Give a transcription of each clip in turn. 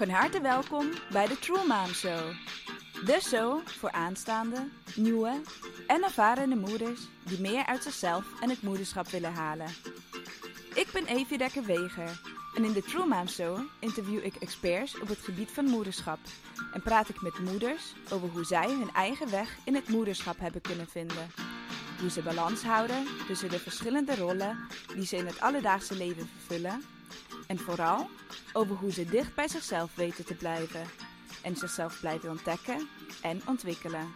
Van harte welkom bij de True Mom Show. De show voor aanstaande, nieuwe en ervarende moeders die meer uit zichzelf en het moederschap willen halen. Ik ben Evie Dekker-Weger en in de True Mom Show interview ik experts op het gebied van moederschap en praat ik met moeders over hoe zij hun eigen weg in het moederschap hebben kunnen vinden. Hoe ze balans houden tussen de verschillende rollen die ze in het alledaagse leven vervullen en vooral over hoe ze dicht bij zichzelf weten te blijven en zichzelf blijven ontdekken en ontwikkelen.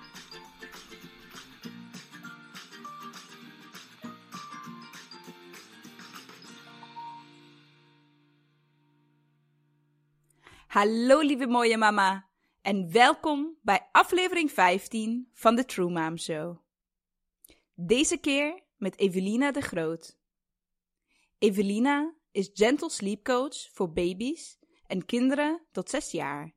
Hallo lieve mooie mama en welkom bij aflevering 15 van de True Mom Show. Deze keer met Evelina de Groot. Evelina is gentle sleep coach voor baby's en kinderen tot 6 jaar.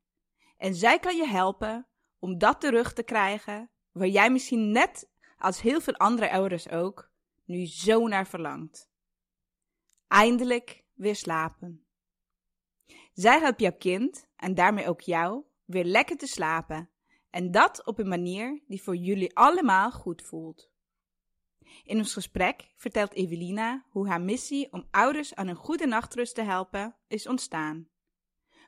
En zij kan je helpen om dat terug te krijgen waar jij misschien net als heel veel andere ouders ook nu zo naar verlangt. Eindelijk weer slapen. Zij helpt jouw kind en daarmee ook jou weer lekker te slapen en dat op een manier die voor jullie allemaal goed voelt. In ons gesprek vertelt Evelina hoe haar missie om ouders aan een goede nachtrust te helpen is ontstaan.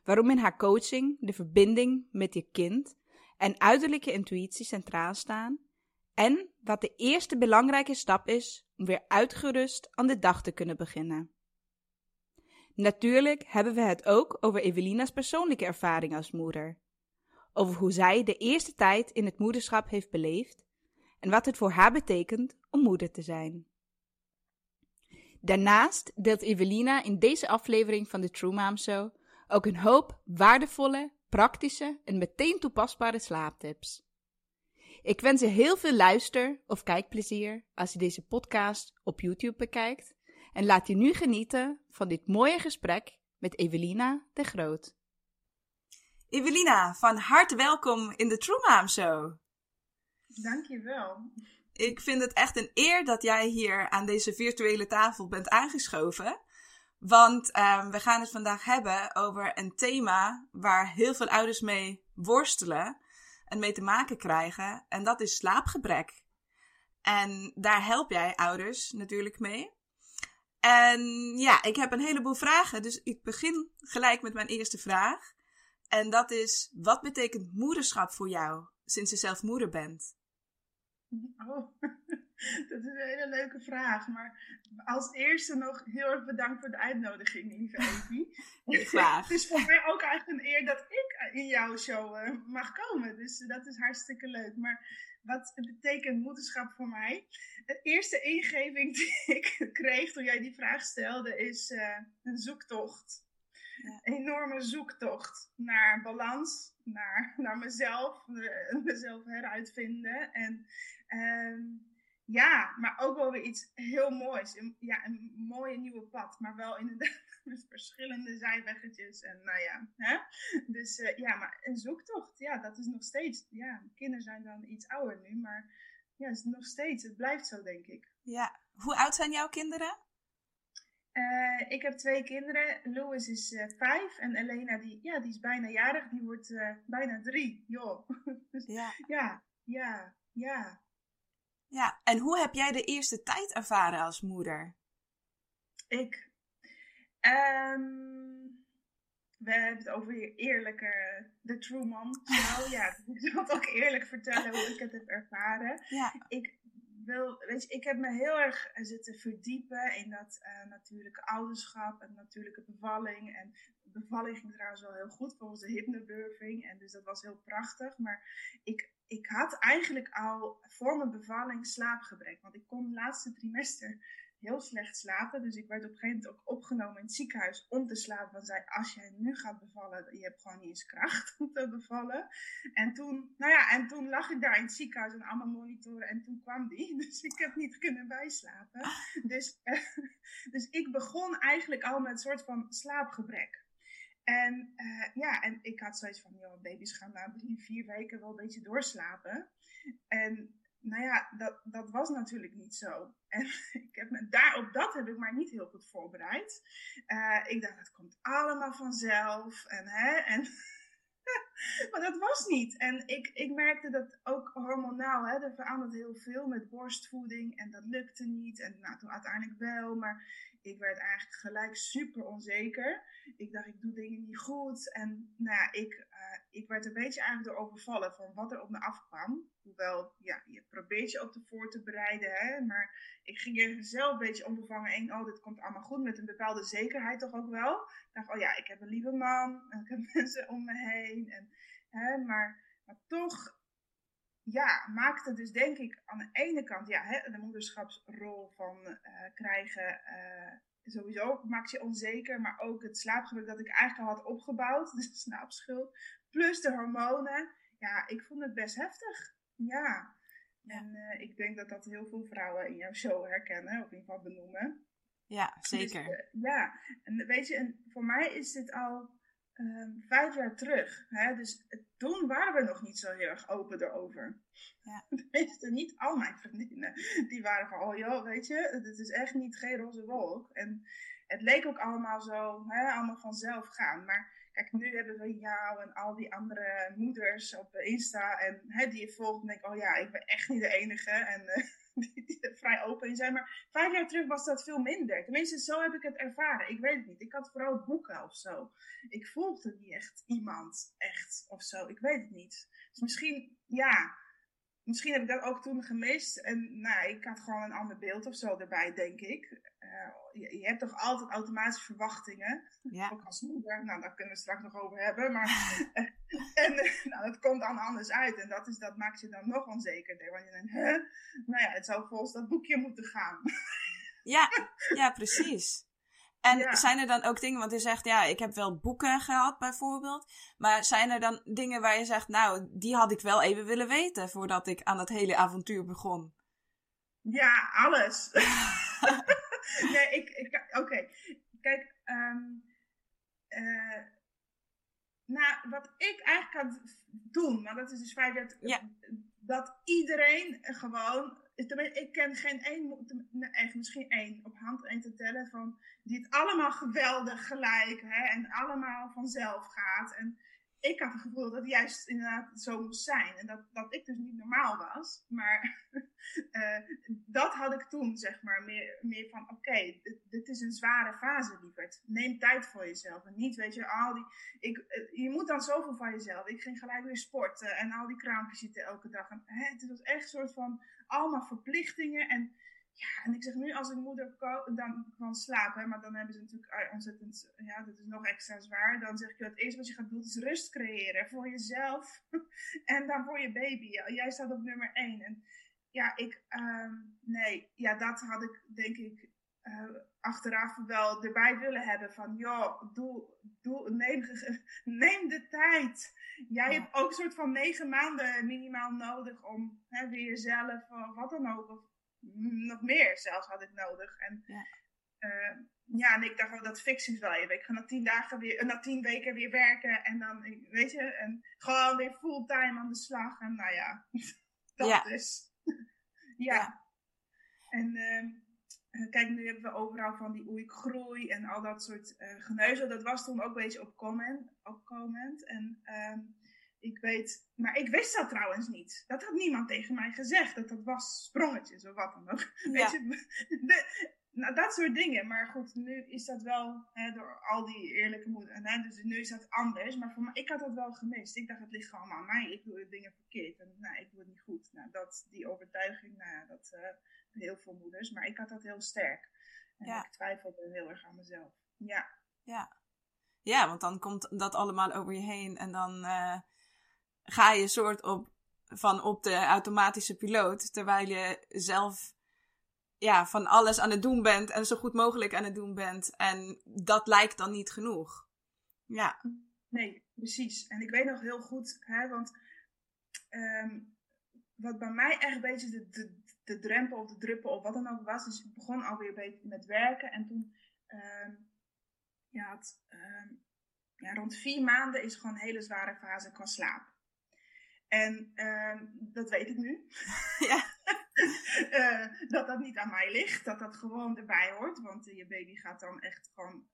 Waarom in haar coaching de verbinding met je kind en uiterlijke intuïtie centraal staan. En wat de eerste belangrijke stap is om weer uitgerust aan de dag te kunnen beginnen. Natuurlijk hebben we het ook over Evelina's persoonlijke ervaring als moeder. Over hoe zij de eerste tijd in het moederschap heeft beleefd en wat het voor haar betekent om moeder te zijn. Daarnaast deelt Evelina in deze aflevering van de True Mom Show ook een hoop waardevolle, praktische en meteen toepasbare slaaptips. Ik wens je heel veel luister- of kijkplezier als je deze podcast op YouTube bekijkt en laat je nu genieten van dit mooie gesprek met Evelina de Groot. Evelina, van harte welkom in de True Mom Show. Dankjewel. Ik vind het echt een eer dat jij hier aan deze virtuele tafel bent aangeschoven. Want um, we gaan het vandaag hebben over een thema waar heel veel ouders mee worstelen en mee te maken krijgen. En dat is slaapgebrek. En daar help jij ouders natuurlijk mee. En ja, ik heb een heleboel vragen, dus ik begin gelijk met mijn eerste vraag. En dat is, wat betekent moederschap voor jou sinds je zelf moeder bent? Oh, dat is een hele leuke vraag. Maar als eerste nog heel erg bedankt voor de uitnodiging, lieve Evie. Graag. het is voor mij ook eigenlijk een eer dat ik in jouw show uh, mag komen. Dus dat is hartstikke leuk. Maar wat betekent moederschap voor mij? De eerste ingeving die ik kreeg toen jij die vraag stelde is uh, een zoektocht. Enorme zoektocht naar balans, naar, naar mezelf, mezelf heruitvinden. En um, ja, maar ook wel weer iets heel moois. Een, ja, een mooie nieuwe pad, maar wel inderdaad met verschillende zijweggetjes. En nou ja, hè? dus uh, ja, maar een zoektocht, ja, dat is nog steeds. Ja, kinderen zijn dan iets ouder nu, maar ja, het is nog steeds. Het blijft zo, denk ik. Ja, hoe oud zijn jouw kinderen? Uh, ik heb twee kinderen. Louis is uh, vijf en Elena, die, ja, die is bijna jarig. Die wordt uh, bijna drie, joh. dus, ja. ja, ja, ja. Ja, en hoe heb jij de eerste tijd ervaren als moeder? Ik. Um, we hebben het over eerlijke, de true mom. Zo, ja, ik wil ook eerlijk vertellen hoe ik het heb ervaren. Ja. Ik weet je, ik heb me heel erg zitten verdiepen in dat uh, natuurlijke ouderschap en natuurlijke bevalling. En bevalling ging trouwens wel heel goed volgens de hypnobirthing. En dus dat was heel prachtig. Maar ik, ik had eigenlijk al voor mijn bevalling slaapgebrek. Want ik kon het laatste trimester heel slecht slapen. Dus ik werd op een gegeven moment ook opgenomen in het ziekenhuis om te slapen. Want zei, als jij nu gaat bevallen, je hebt gewoon niet eens kracht om te bevallen. En toen, nou ja, en toen lag ik daar in het ziekenhuis en allemaal monitoren. En toen kwam die. Dus ik heb niet kunnen bijslapen. Dus, dus ik begon eigenlijk al met een soort van slaapgebrek. En uh, ja, en ik had zoiets van, joh, baby's gaan na drie, vier weken wel een beetje doorslapen. En nou ja, dat, dat was natuurlijk niet zo. En ik heb me, daar, op dat heb ik maar niet heel goed voorbereid. Uh, ik dacht, het komt allemaal vanzelf. En, hè, en maar dat was niet. En ik, ik merkte dat ook hormonaal, hè, er veranderde heel veel met borstvoeding. En dat lukte niet. En nou, toen uiteindelijk wel. Maar ik werd eigenlijk gelijk super onzeker. Ik dacht, ik doe dingen niet goed. En nou ja, ik, ik werd een beetje eigenlijk door overvallen van wat er op me afkwam. Hoewel, ja, je probeert je op te voor te bereiden. Hè, maar ik ging er zelf een beetje onbevangen in. Oh, dit komt allemaal goed. Met een bepaalde zekerheid toch ook wel. Ik dacht, oh ja, ik heb een lieve man. Ik heb mensen om me heen. En, hè, maar, maar toch ja, maakt het dus denk ik aan de ene kant, ja, hè, de moederschapsrol van uh, krijgen, uh, sowieso maakt je onzeker, maar ook het slaapgebrek dat ik eigenlijk al had opgebouwd, de slaapschuld, plus de hormonen. Ja, ik vond het best heftig. Ja. En uh, ik denk dat dat heel veel vrouwen in jouw show herkennen, of in ieder geval benoemen. Ja, zeker. Dus, ja, en weet je, en voor mij is dit al um, vijf jaar terug. Hè? Dus toen waren we nog niet zo heel erg open erover. Ja. Tenminste, niet al mijn vriendinnen. Die waren van, oh joh, weet je, het is echt niet geen roze wolk. En het leek ook allemaal zo, hè, allemaal vanzelf gaan. Maar nu hebben we jou en al die andere moeders op Insta. En hè, die je volgt en denk oh ja, ik ben echt niet de enige. En uh, die, er vrij open in zijn. Maar vijf jaar terug was dat veel minder. Tenminste, zo heb ik het ervaren. Ik weet het niet. Ik had vooral boeken of zo. Ik volgde niet echt iemand, echt of zo. Ik weet het niet. Dus misschien, ja, misschien heb ik dat ook toen gemist. En nou, ik had gewoon een ander beeld of zo erbij, denk ik. Uh, je, je, hebt toch altijd automatische verwachtingen. Ja. Ook als moeder. Nou, daar kunnen we straks nog over hebben. Maar, en nou, dat komt dan anders uit. En dat, is, dat maakt je dan nog onzekerder. Want je denkt? Nou ja, het zou volgens dat boekje moeten gaan. ja, ja, precies. En zijn er dan ook dingen, want je zegt ja, ik heb wel boeken gehad bijvoorbeeld. Maar zijn er dan dingen waar je zegt, nou, die had ik wel even willen weten voordat ik aan het hele avontuur begon? Ja, alles. nee, ik, ik oké. Kijk, um, uh, nou, wat ik eigenlijk kan doen, maar dat is dus feit dat, ja. dat iedereen gewoon ik ken geen één, misschien één, op hand één te tellen, van, die het allemaal geweldig gelijk hè, en allemaal vanzelf gaat. En ik had het gevoel dat het juist inderdaad zo moest zijn. En dat, dat ik dus niet normaal was. Maar uh, dat had ik toen, zeg maar, meer, meer van: oké, dit, dit, is een zware fase, lieverd. Neem tijd voor jezelf. En niet, weet je, al die. Ik, uh, je moet dan zoveel van jezelf. Ik ging gelijk weer sporten en al die kraampjes zitten elke dag. En, hè, het was echt een soort van allemaal verplichtingen. En ja, en ik zeg nu als ik moeder dan kan slapen, maar dan hebben ze natuurlijk ah, ontzettend, ja, dat is nog extra zwaar. Dan zeg ik, het eerste wat je gaat doen is rust creëren voor jezelf en dan voor je baby. Jij staat op nummer één. En ja, ik, uh, nee, ja, dat had ik denk ik uh, achteraf wel erbij willen hebben van, joh, doe, doe, neem, neem de tijd. Jij hebt ook een soort van negen maanden minimaal nodig om hè, weer jezelf, of wat dan ook, of nog meer zelfs had ik nodig. En ja, uh, ja en ik dacht wel, dat fix wel even. Ik ga na tien dagen weer, na tien weken weer werken en dan, weet je, en gewoon weer fulltime aan de slag. En nou ja, dat is. ja. ja. En uh, kijk, nu hebben we overal van die hoe ik groei en al dat soort uh, geneuzel. Dat was toen ook een beetje opkomend. opkomend. En uh, ik weet, maar ik wist dat trouwens niet. Dat had niemand tegen mij gezegd. Dat dat was sprongetjes of wat dan ook. Ja. Weet je, de, nou, dat soort dingen. Maar goed, nu is dat wel hè, door al die eerlijke moeder. Hè, dus nu is dat anders. Maar voor mij, ik had dat wel gemist. Ik dacht, het ligt gewoon aan mij. Ik doe dingen verkeerd. En nou, ik doe het niet goed. Nou, dat, die overtuiging, nou ja, dat uh, heel veel moeders. Maar ik had dat heel sterk. En ja. ik twijfelde heel erg aan mezelf. Ja. Ja. Ja, want dan komt dat allemaal over je heen. En dan... Uh ga je soort op, van op de automatische piloot, terwijl je zelf ja, van alles aan het doen bent en zo goed mogelijk aan het doen bent. En dat lijkt dan niet genoeg. Ja. Nee, precies. En ik weet nog heel goed, hè, want um, wat bij mij echt een beetje de, de, de drempel of de druppel of wat dan ook was, dus ik begon alweer een beetje met werken en toen, um, ja, het, um, ja, rond vier maanden is gewoon een hele zware fase qua slaap. En ehm, dat weet ik nu. Ja. Eh, dat dat niet aan mij ligt, dat dat gewoon erbij hoort. Want je baby gaat dan echt gewoon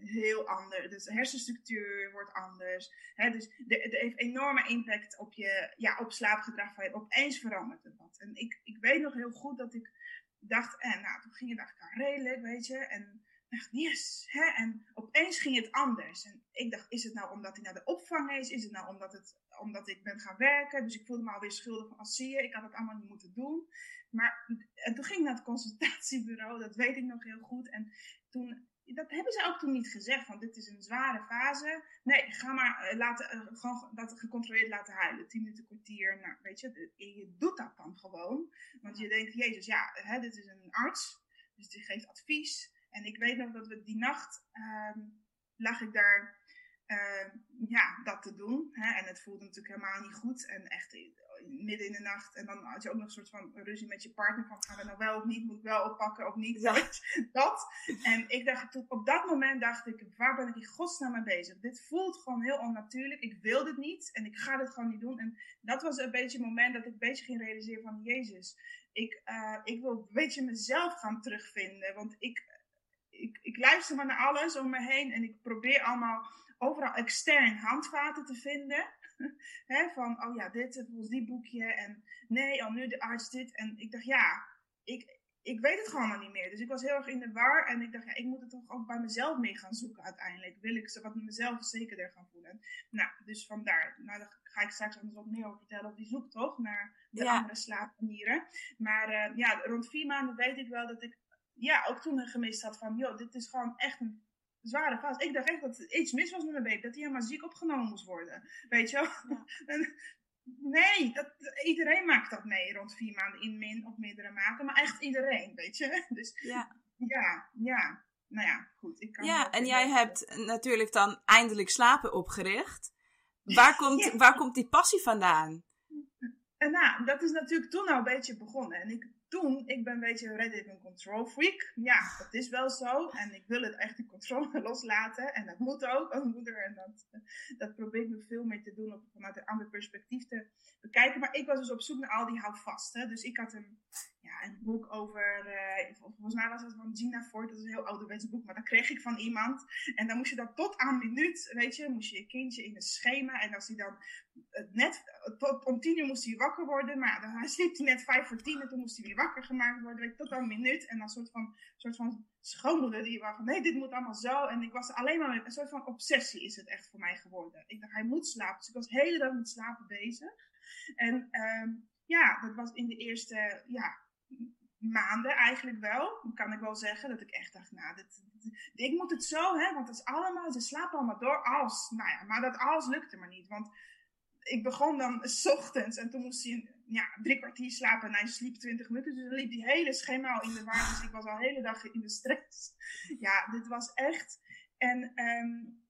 heel anders. Dus de hersenstructuur wordt anders. Hè? Dus het heeft enorme impact op je ja, op slaapgedrag van je. Opeens verandert het wat. En ik, ik weet nog heel goed dat ik dacht, en nou, toen ging het eigenlijk redelijk, weet je. En dacht, yes. Hè? En opeens ging het anders. En ik dacht, is het nou omdat hij naar de opvang is? Is het nou omdat, het, omdat ik ben gaan werken? Dus ik voelde me alweer schuldig van, als zie je, ik had het allemaal niet moeten doen. Maar en toen ging ik naar het consultatiebureau, dat weet ik nog heel goed. En toen dat hebben ze ook toen niet gezegd, van dit is een zware fase. Nee, ga maar uh, laten, uh, gewoon dat gecontroleerd laten huilen. Tien minuten, kwartier, nou weet je, je doet dat dan gewoon. Want je denkt, jezus, ja, hè, dit is een arts, dus die geeft advies. En ik weet nog dat we die nacht, uh, lag ik daar, ehm, ja, dat te doen. Hè, en het voelde natuurlijk helemaal niet goed. En echt midden in de nacht. En dan had je ook nog een soort van ruzie met je partner. Van gaan we nou wel of niet? Moet ik wel oppakken of niet? Dat. En ik dacht, op dat moment dacht ik, waar ben ik in godsnaam mee bezig? Dit voelt gewoon heel onnatuurlijk. Ik wil dit niet. En ik ga dit gewoon niet doen. En dat was een beetje het moment dat ik een beetje ging realiseren van, Jezus, ik, uh, ik wil een beetje mezelf gaan terugvinden. Want ik, ik, ik luister maar naar alles om me heen. En ik probeer allemaal overal extern handvaten te vinden. van, oh ja, dit, volgens die boekje. En nee, al nu de arts dit. En ik dacht, ja, ik, ik weet het gewoon niet meer. Dus ik was heel erg in de war. En ik dacht, ja, ik moet het toch ook bij mezelf mee gaan zoeken uiteindelijk. Wil ik wat mezelf zekerder gaan voelen. Nou, dus vandaar. Nou, daar ga ik straks nog wat meer over vertellen. Op die zoektocht naar de andere slaapmanieren. Maar uh, ja, rond vier maanden weet ik wel dat ik ja, ook toen gemist had van, joh, dit is gewoon echt een zware fase. Ik dacht echt dat er iets mis was met mijn baby. Dat hij helemaal ziek opgenomen moest worden. Weet je wel? nee, dat, iedereen maakt dat mee rond vier maanden in min of meerdere mate. Maar echt iedereen, weet je? Dus ja, ja. ja. Nou ja, goed. Ik kan ja, en jij hebt natuurlijk dan eindelijk slapen opgericht. Waar komt, waar komt die passie vandaan? En nou, dat is natuurlijk toen al een beetje begonnen. En ik ik ben een beetje ready een control freak. Ja, dat is wel zo. En ik wil het echt in controle loslaten. En dat moet ook als moeder. En dat, dat probeer ik nog veel meer te doen. Om vanuit een ander perspectief te bekijken. Maar ik was dus op zoek naar al die houtvast. Dus ik had een, ja, een boek over, uh, volgens mij was het van Gina Ford. Dat is een heel ouderwets boek. Maar dat kreeg ik van iemand. En dan moest je dat tot aan minuut, weet je, moest je je kindje in een schema. En als hij dan net, tot, om tien uur moest hij wakker worden. Maar dan, hij sliep net vijf voor tien. En toen moest hij weer wakker gemaakt worden. Weet, tot aan een minuut. En dan soort van, soort van schoonmoeder die was van, nee, dit moet allemaal zo. En ik was alleen maar een soort van obsessie is het echt voor mij geworden. Ik dacht, hij moet slapen. Dus ik was de hele dag met slapen bezig. En um, ja, dat was in de eerste ja, maanden eigenlijk wel. Kan ik wel zeggen dat ik echt dacht, nou, dit, ik moet het zo, hè, want het is allemaal, ze slapen allemaal door als. Nou ja, maar dat alles lukte maar niet. Want ik begon dan s ochtends en toen moest hij ja, drie kwartier slapen en hij sliep twintig minuten. Dus dan liep die hele schema al in de war. Dus ik was al hele dag in de stress. Ja, dit was echt. En, um,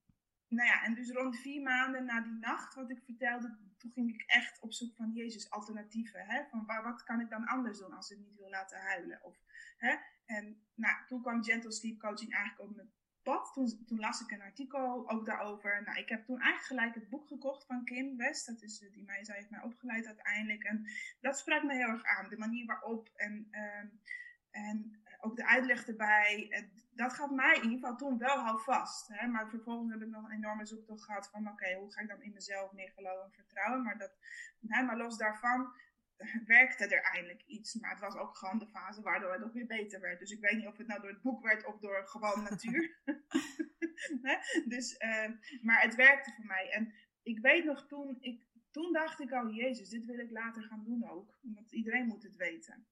nou ja, en dus rond vier maanden na die nacht, wat ik vertelde, toen ging ik echt op zoek van Jezus alternatieven. Hè? Van waar, wat kan ik dan anders doen als ik niet wil laten huilen? Of, hè? En nou, toen kwam Gentle Sleep Coaching eigenlijk op mijn pad. Toen, toen, las ik een artikel ook daarover. Nou, ik heb toen eigenlijk gelijk het boek gekocht van Kim West. Dat is die mij, zij heeft mij opgeleid uiteindelijk. En dat sprak me heel erg aan. De manier waarop en, um, en ook de uitleg erbij. Dat gaf mij in ieder geval toen wel houvast. Maar vervolgens heb ik nog een enorme zoektocht gehad van oké, hoe ga ik dan in mezelf meer geloven en vertrouwen. Maar, dat, hè, maar los daarvan werkte er eindelijk iets. Maar het was ook gewoon de fase waardoor het ook weer beter werd. Dus ik weet niet of het nou door het boek werd of door gewoon natuur. dus, uh, maar het werkte voor mij. En ik weet nog toen, ik, toen dacht ik al, Jezus, dit wil ik later gaan doen ook. Want iedereen moet het weten.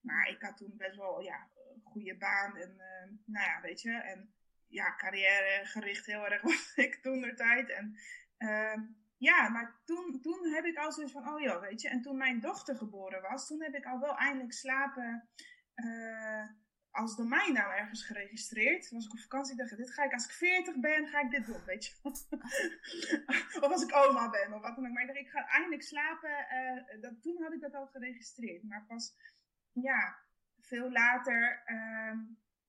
Maar ik had toen best wel, ja, goede baan en, uh, nou ja, weet je. En ja, carrière gericht heel erg was ik toen de tijd. En uh, ja, maar toen, toen heb ik al zoiets van, oh ja, weet je. En toen mijn dochter geboren was, toen heb ik al wel eindelijk slapen uh, als domeinnaam ergens geregistreerd. Toen was ik op vakantie dacht, dit ga ik als ik 40 ben, ga ik dit doen, weet je. of als ik oma ben, of wat dan ook. Maar ik dacht, ik ga eindelijk slapen. Toen had ik dat al geregistreerd. Maar pas, ja, veel later... Uh,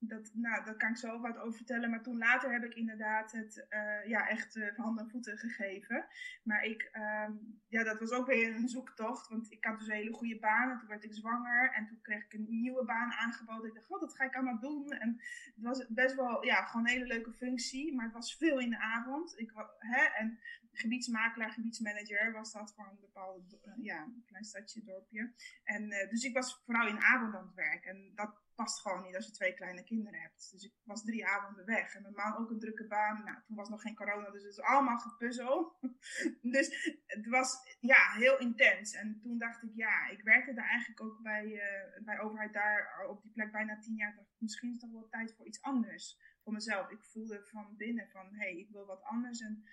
dat, nou, daar kan ik zo wat over vertellen. Maar toen later heb ik inderdaad het uh, ja, echt uh, handen en voeten gegeven. Maar ik, um, ja, dat was ook weer een zoektocht. Want ik had dus een hele goede baan. En toen werd ik zwanger. En toen kreeg ik een nieuwe baan aangeboden. Ik dacht, god, dat ga ik allemaal doen. En het was best wel, ja, gewoon een hele leuke functie. Maar het was veel in de avond. Ik, hè, en gebiedsmakelaar, gebiedsmanager was dat voor een bepaald, ja, een klein stadje, dorpje. En uh, dus ik was vooral in avond aan het werk. En dat past gewoon niet als je twee kleine kinderen hebt. Dus ik was drie avonden weg. En mijn man ook een drukke baan. Nou, toen was nog geen corona, dus het is allemaal gepuzzel. dus het was ja, heel intens. En toen dacht ik, ja, ik werkte daar eigenlijk ook bij, uh, bij overheid daar op die plek bijna tien jaar. Misschien is het wel tijd voor iets anders. Voor mezelf. Ik voelde van binnen van, hé, hey, ik wil wat anders. En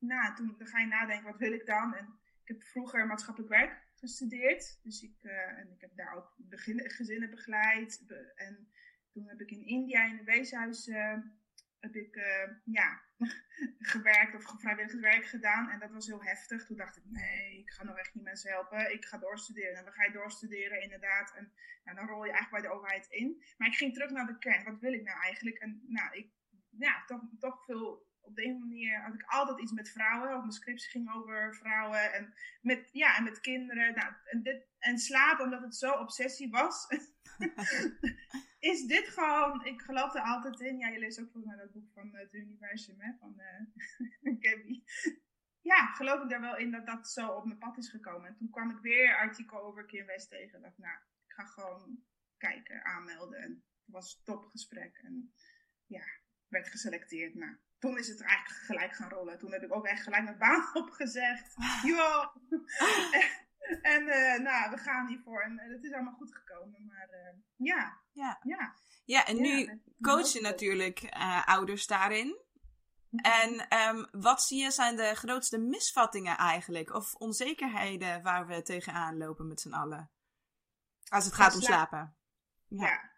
nou, toen dan ga je nadenken, wat wil ik dan? En ik heb vroeger maatschappelijk werk gestudeerd. Dus ik, uh, en ik heb daar ook gezinnen begeleid. Be, en toen heb ik in India in een weeshuis uh, heb ik, uh, ja, gewerkt of vrijwilligerswerk gedaan. En dat was heel heftig. Toen dacht ik, nee, ik ga nog echt niet mensen helpen. Ik ga doorstuderen. En dan ga je doorstuderen inderdaad. En nou, dan rol je eigenlijk bij de overheid in. Maar ik ging terug naar de kern. Wat wil ik nou eigenlijk? En nou, ik, ja, toch, toch veel op de een manier had ik altijd iets met vrouwen. Ook mijn scriptie ging over vrouwen. En met, ja, en met kinderen. Nou, en, dit, en slapen, omdat het zo obsessie was. is dit gewoon... Ik geloof er altijd in. Ja, je leest ook volgens mij dat boek van het universum, hè. Van uh, Gabby. Ja, geloof ik daar wel in dat dat zo op mijn pad is gekomen. En toen kwam ik weer artikel over Kim West tegen. Ik dacht, nou, ik ga gewoon kijken, aanmelden. En het was een topgesprek. En ja, werd geselecteerd. Nou, toen is het eigenlijk gelijk gaan rollen. Toen heb ik ook echt gelijk mijn baan opgezegd. Ja. en uh, nou, we gaan hiervoor. En uh, het is allemaal goed gekomen. Maar uh, ja. ja. Ja. Ja, en nu ja, coach je natuurlijk ouders daarin. En um, wat zie je zijn de grootste misvattingen eigenlijk? Of onzekerheden waar we tegenaan lopen met z'n allen? Als het gaat om slapen. Ja. ja.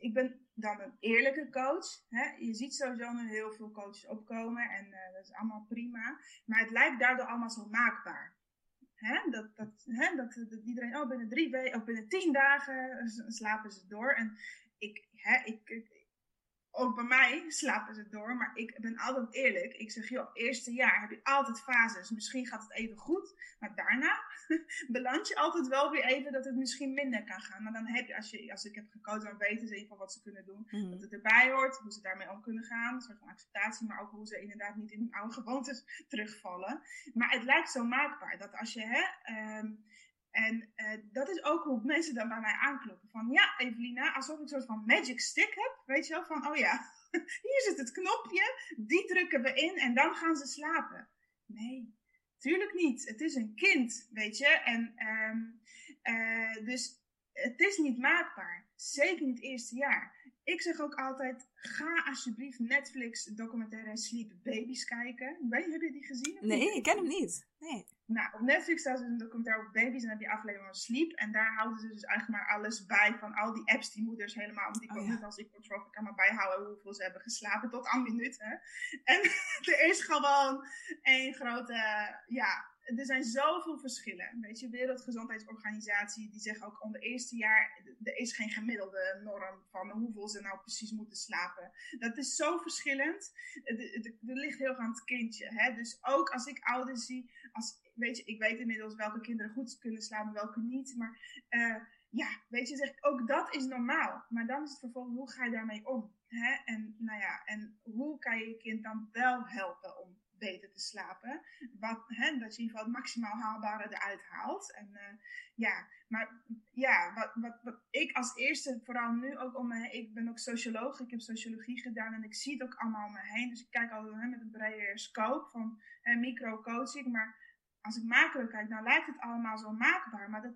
ik ben dan een eerlijke coach. Hè? Je ziet sowieso nu heel veel coaches opkomen en uh, dat is allemaal prima. Maar het lijkt daardoor allemaal zo maakbaar. Hè? Dat, dat, hè? Dat, iedereen, oh binnen drie weken of binnen tien dagen slapen ze door. En ik, hè, ik ook bij mij slapen ze door, maar ik ben altijd eerlijk. Ik zeg, joh, eerste jaar heb je altijd fases. Misschien gaat het even goed, maar daarna beland je altijd wel weer even dat het misschien minder kan gaan. Maar dan heb je, als, je, als ik heb gekozen, dan weten ze even wat ze kunnen doen. Mhm. Dat het erbij hoort, hoe ze daarmee om kunnen gaan. Een soort van acceptatie, maar ook hoe ze inderdaad niet in hun oude gewoontes terugvallen. Maar het lijkt zo maakbaar dat als je, hè, um, en uh, dat is ook hoe mensen dan bij mij aankloppen. Van ja, Evelina, alsof ik een soort van magic stick heb. Weet je wel, van oh ja, hier zit het knopje. Die drukken we in en dan gaan ze slapen. Nee, tuurlijk niet. Het is een kind, weet je. En um, uh, dus het is niet maakbaar. Zeker niet het eerste jaar. Ik zeg ook altijd, ga alsjeblieft Netflix documentaire Sleep Babies kijken. Heb je die gezien? Nee, ik ken hem niet. Nee. Nou, op Netflix staat dus een documentaire over baby's en dan heb je aflevering van Sleep. En daar houden ze dus eigenlijk maar alles bij van al die apps die moeders helemaal, want die Oh, oh, ja. net als ik control kan maar bijhouden hoeveel ze hebben geslapen tot aan minuut. Hè? En er is gewoon één grote, ja, er zijn zoveel verschillen. Weet je, Wereldgezondheidsorganisatie, die zeggen ook onder eerste jaar, er is geen gemiddelde norm van hoeveel ze nou precies moeten slapen. Dat is zo verschillend. Er, er, er ligt heel erg aan het kindje. Hè? Dus ook als ik ouders zie, als, weet je, ik weet inmiddels welke kinderen goed kunnen slapen, welke niet. Maar uh, ja, weet je, zeg, ook dat is normaal. Maar dan is het vervolgens, hoe ga je daarmee om? Hè? En, nou ja, en hoe kan je je kind dan wel helpen om beter te slapen. Wat, hè, dat je in ieder geval het maximaal haalbare eruit haalt. En uh, ja, maar ja, wat, wat, ik als eerste, vooral nu ook om ik ben ook socioloog, ik heb sociologie gedaan en ik zie het ook allemaal om me heen. Dus ik kijk altijd met een brede scope van micro-coaching. Maar als ik macro kijk, dan lijkt het allemaal zo maakbaar. Maar dat,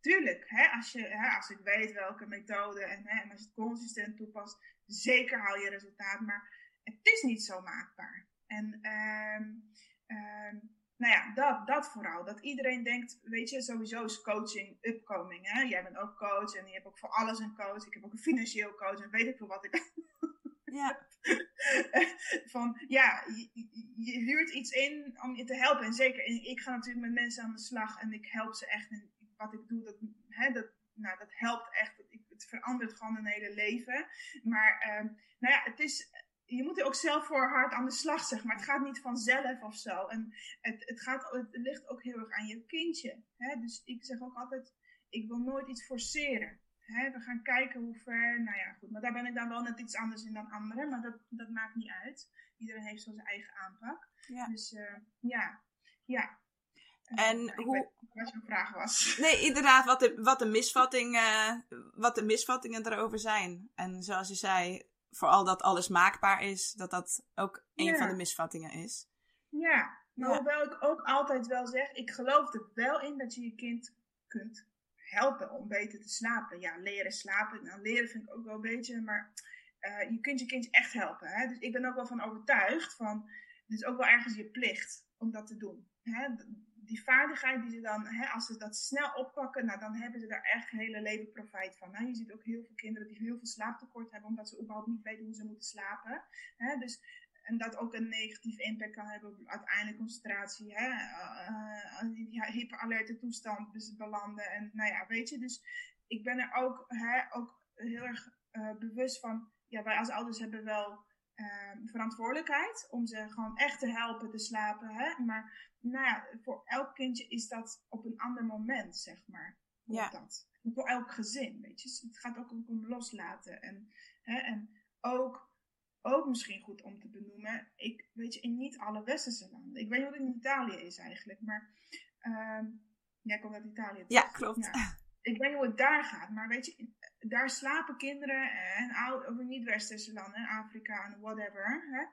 tuurlijk, hè, als, je, hè, als ik weet welke methode en, hè, en als je het consistent toepast, zeker haal je resultaat. Maar het is niet zo maakbaar. En um, um, nou ja, dat, dat vooral. Dat iedereen denkt, weet je, sowieso is coaching upcoming. Hè? Jij bent ook coach en je hebt ook voor alles een coach. Ik heb ook een financieel coach en weet ik veel wat ik. Ja. Van ja, je, je, huurt iets in om je te helpen. En zeker, ik ga natuurlijk met mensen aan de slag en ik help ze echt. En wat ik doe, dat, hè, dat, nou, dat helpt echt. Het verandert gewoon een hele leven. Maar ehm, nou ja, het is, je moet er ook zelf voor hard aan de slag, zeg maar. Het gaat niet vanzelf of zo. En het, het, gaat, het ligt ook heel erg aan je kindje. Hè? Dus ik zeg ook altijd, ik wil nooit iets forceren. Hè? We gaan kijken hoe ver, nou ja, goed. Maar daar ben ik dan wel net iets anders in dan anderen. Maar dat, dat maakt niet uit. Iedereen heeft zo zijn eigen aanpak. Ja. Dus uh, ja, ja. En uh, hoe... wat je vraag was. Nee, inderdaad, wat de, wat de, misvatting, uh, wat de misvattingen erover zijn. En zoals je zei, vooral dat alles maakbaar is, dat dat ook een Ja. van de misvattingen is. Ja, maar Ja. hoewel ik ook altijd wel zeg, ik geloof er wel in dat je je kind kunt helpen om beter te slapen. Ja, leren slapen, nou leren vind ik ook wel een beetje, maar eh, je kunt je kindje echt helpen. Hè? Dus ik ben ook wel van overtuigd van, het is ook wel ergens je plicht om dat te doen. Hè? Die vaardigheid die ze dan, hè, als ze dat snel oppakken, nou, dan hebben ze daar echt hele leven profijt van. Je ziet ook heel veel kinderen die heel veel slaaptekort hebben, omdat ze überhaupt niet weten hoe ze moeten slapen. Hè? Dus en dat ook een negatieve impact kan hebben op uiteindelijk concentratie, hè, uh, uh, die hyperalerte toestand dus belanden. En nou ja, weet je, dus ik ben er ook, hè, ook heel erg uh, bewust van, ja, wij als ouders hebben wel uh, verantwoordelijkheid om ze gewoon echt te helpen te slapen. Hè? Maar nou ja, voor elk kindje is dat op een ander moment, zeg maar. Ja. Dat. Voor elk gezin, weet je. Dus het gaat ook om loslaten. En, hè, en ook ook misschien goed om te benoemen. Ik weet je, in niet alle westerse landen. Ik weet niet hoe het in Italië is eigenlijk, maar uh, jij komt uit Italië. Ja, klopt. Ja. Ik weet niet hoe het daar gaat, maar weet je, daar slapen kinderen en oud, of in niet-westerse landen, Afrika en whatever. Hè?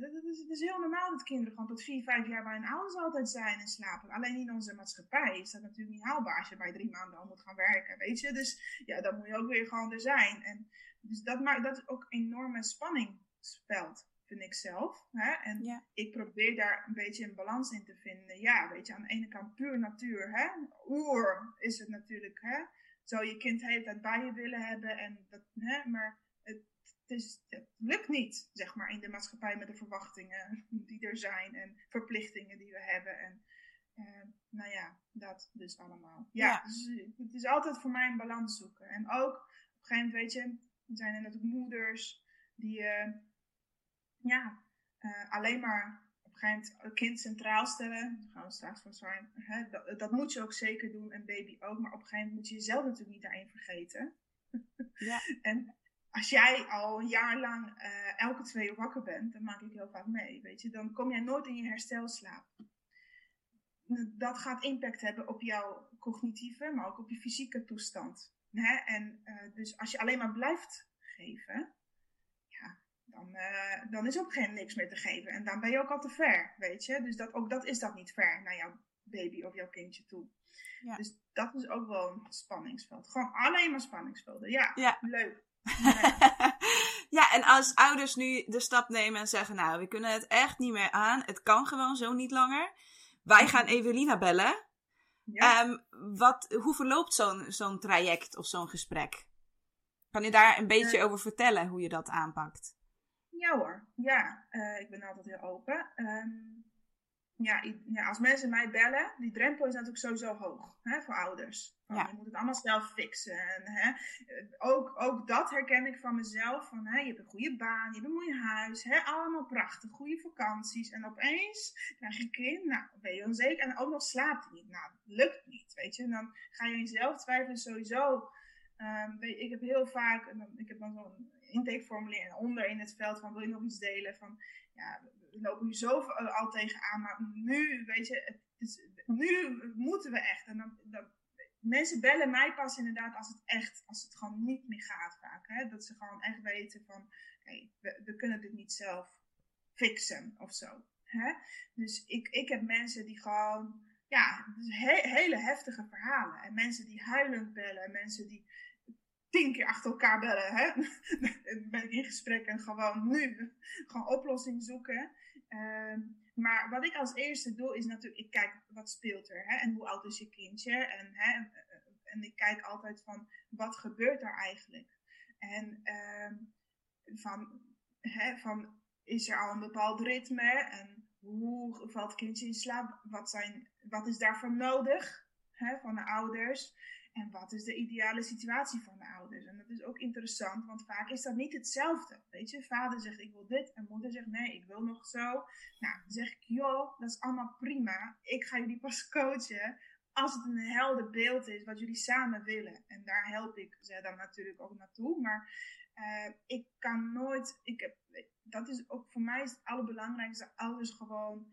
Het is, heel normaal dat kinderen gewoon tot vier, vijf jaar bij hun ouders altijd zijn en slapen. Alleen in onze maatschappij is dat natuurlijk niet haalbaar als je bij drie maanden al moet gaan werken, weet je. Dus ja, dan moet je ook weer gewoon er zijn. En dus dat maakt dat is ook enorme spanning spelt, vind ik zelf. Hè? En Ja. ik probeer daar een beetje een balans in te vinden. Ja, weet je, aan de ene kant puur natuur, hè? Oer is het natuurlijk, hè? Zou je kind de hele tijd bij je willen hebben en dat, hè? Maar het, het, is, het lukt niet, zeg maar, in de maatschappij met de verwachtingen die er zijn en verplichtingen die we hebben. En uh, nou ja, dat dus allemaal. Ja, Ja. Dus, het is altijd voor mij een balans zoeken. En ook, op een gegeven moment, weet je, zijn er natuurlijk moeders die uh, ja, uh, alleen maar op een gegeven moment kind centraal stellen. Daar gaan we straks van zijn. Hè? Dat, dat, moet je ook zeker doen en baby ook. Maar op een gegeven moment moet je jezelf natuurlijk niet daarin vergeten. Ja. en als jij al een jaar lang uh, elke twee uur wakker bent, dan maak ik heel vaak mee, weet je. Dan kom jij nooit in je herstelslaap. Dat gaat impact hebben op jouw cognitieve, maar ook op je fysieke toestand. Hè? En uh, dus als je alleen maar blijft geven, dan, uh, dan is ook geen niks meer te geven. En dan ben je ook al te ver, weet je. Dus dat, ook dat is dat niet ver naar jouw baby of jouw kindje toe. Ja. Dus dat is ook wel een spanningsveld. Gewoon alleen maar spanningsvelden. Ja, Ja. leuk. ja, en als ouders nu de stap nemen en zeggen: Nou, we kunnen het echt niet meer aan. Het kan gewoon zo niet langer. Wij gaan Evelina bellen. Ja. Um, wat, hoe verloopt zo'n zo'n traject of zo'n gesprek? Kan je daar een beetje Uh, over vertellen hoe je dat aanpakt? Ja hoor, ja. Uh, ik ben altijd heel open. Um, ja, ja, als mensen mij bellen, die drempel is natuurlijk sowieso hoog hè, voor ouders. Van, Ja. Je moet het allemaal zelf fixen. En, hè, ook, ook dat herken ik van mezelf. Van, hè, je hebt een goede baan, je hebt een mooi huis, hè, allemaal prachtig, goede vakanties. En opeens krijg je een kind, nou ben je onzeker. En ook nog slaapt hij niet. Nou, lukt niet, weet je. En dan ga je in jezelf twijfelen sowieso. Um, ik heb heel vaak, ik heb dan zo'n intakeformulier en onder in het veld van wil je nog iets delen van ja, we lopen nu zo al tegenaan, maar nu, weet je, het is, nu moeten we echt. En dan, dan, mensen bellen mij pas inderdaad als het echt, als het gewoon niet meer gaat vaak. Hè? Dat ze gewoon echt weten van, hey, we, kunnen dit niet zelf fixen of zo. Hè? Dus ik, ik heb mensen die gewoon, ja, dus he, hele heftige verhalen. En mensen die huilend bellen, mensen die tien keer achter elkaar bellen. Hè? Ben in gesprek en gewoon nu gewoon oplossing zoeken. Uh, maar wat ik als eerste doe is natuurlijk, ik kijk wat speelt er hè? en hoe oud is je kindje. En, hè? en ik kijk altijd van wat gebeurt er eigenlijk. En uh, van, hè? van is er al een bepaald ritme en hoe valt het kindje in slaap? Wat, zijn, wat is daarvoor nodig hè? van de ouders? En wat is de ideale situatie van de ouders? En dat is ook interessant, want vaak is dat niet hetzelfde. Weet je, vader zegt ik wil dit en moeder zegt nee, ik wil nog zo. Nou, dan zeg ik, joh, dat is allemaal prima. Ik ga jullie pas coachen als het een helder beeld is wat jullie samen willen. En daar help ik ze dan natuurlijk ook naartoe. Maar uh, ik kan nooit, ik heb, dat is ook voor mij het allerbelangrijkste, ouders gewoon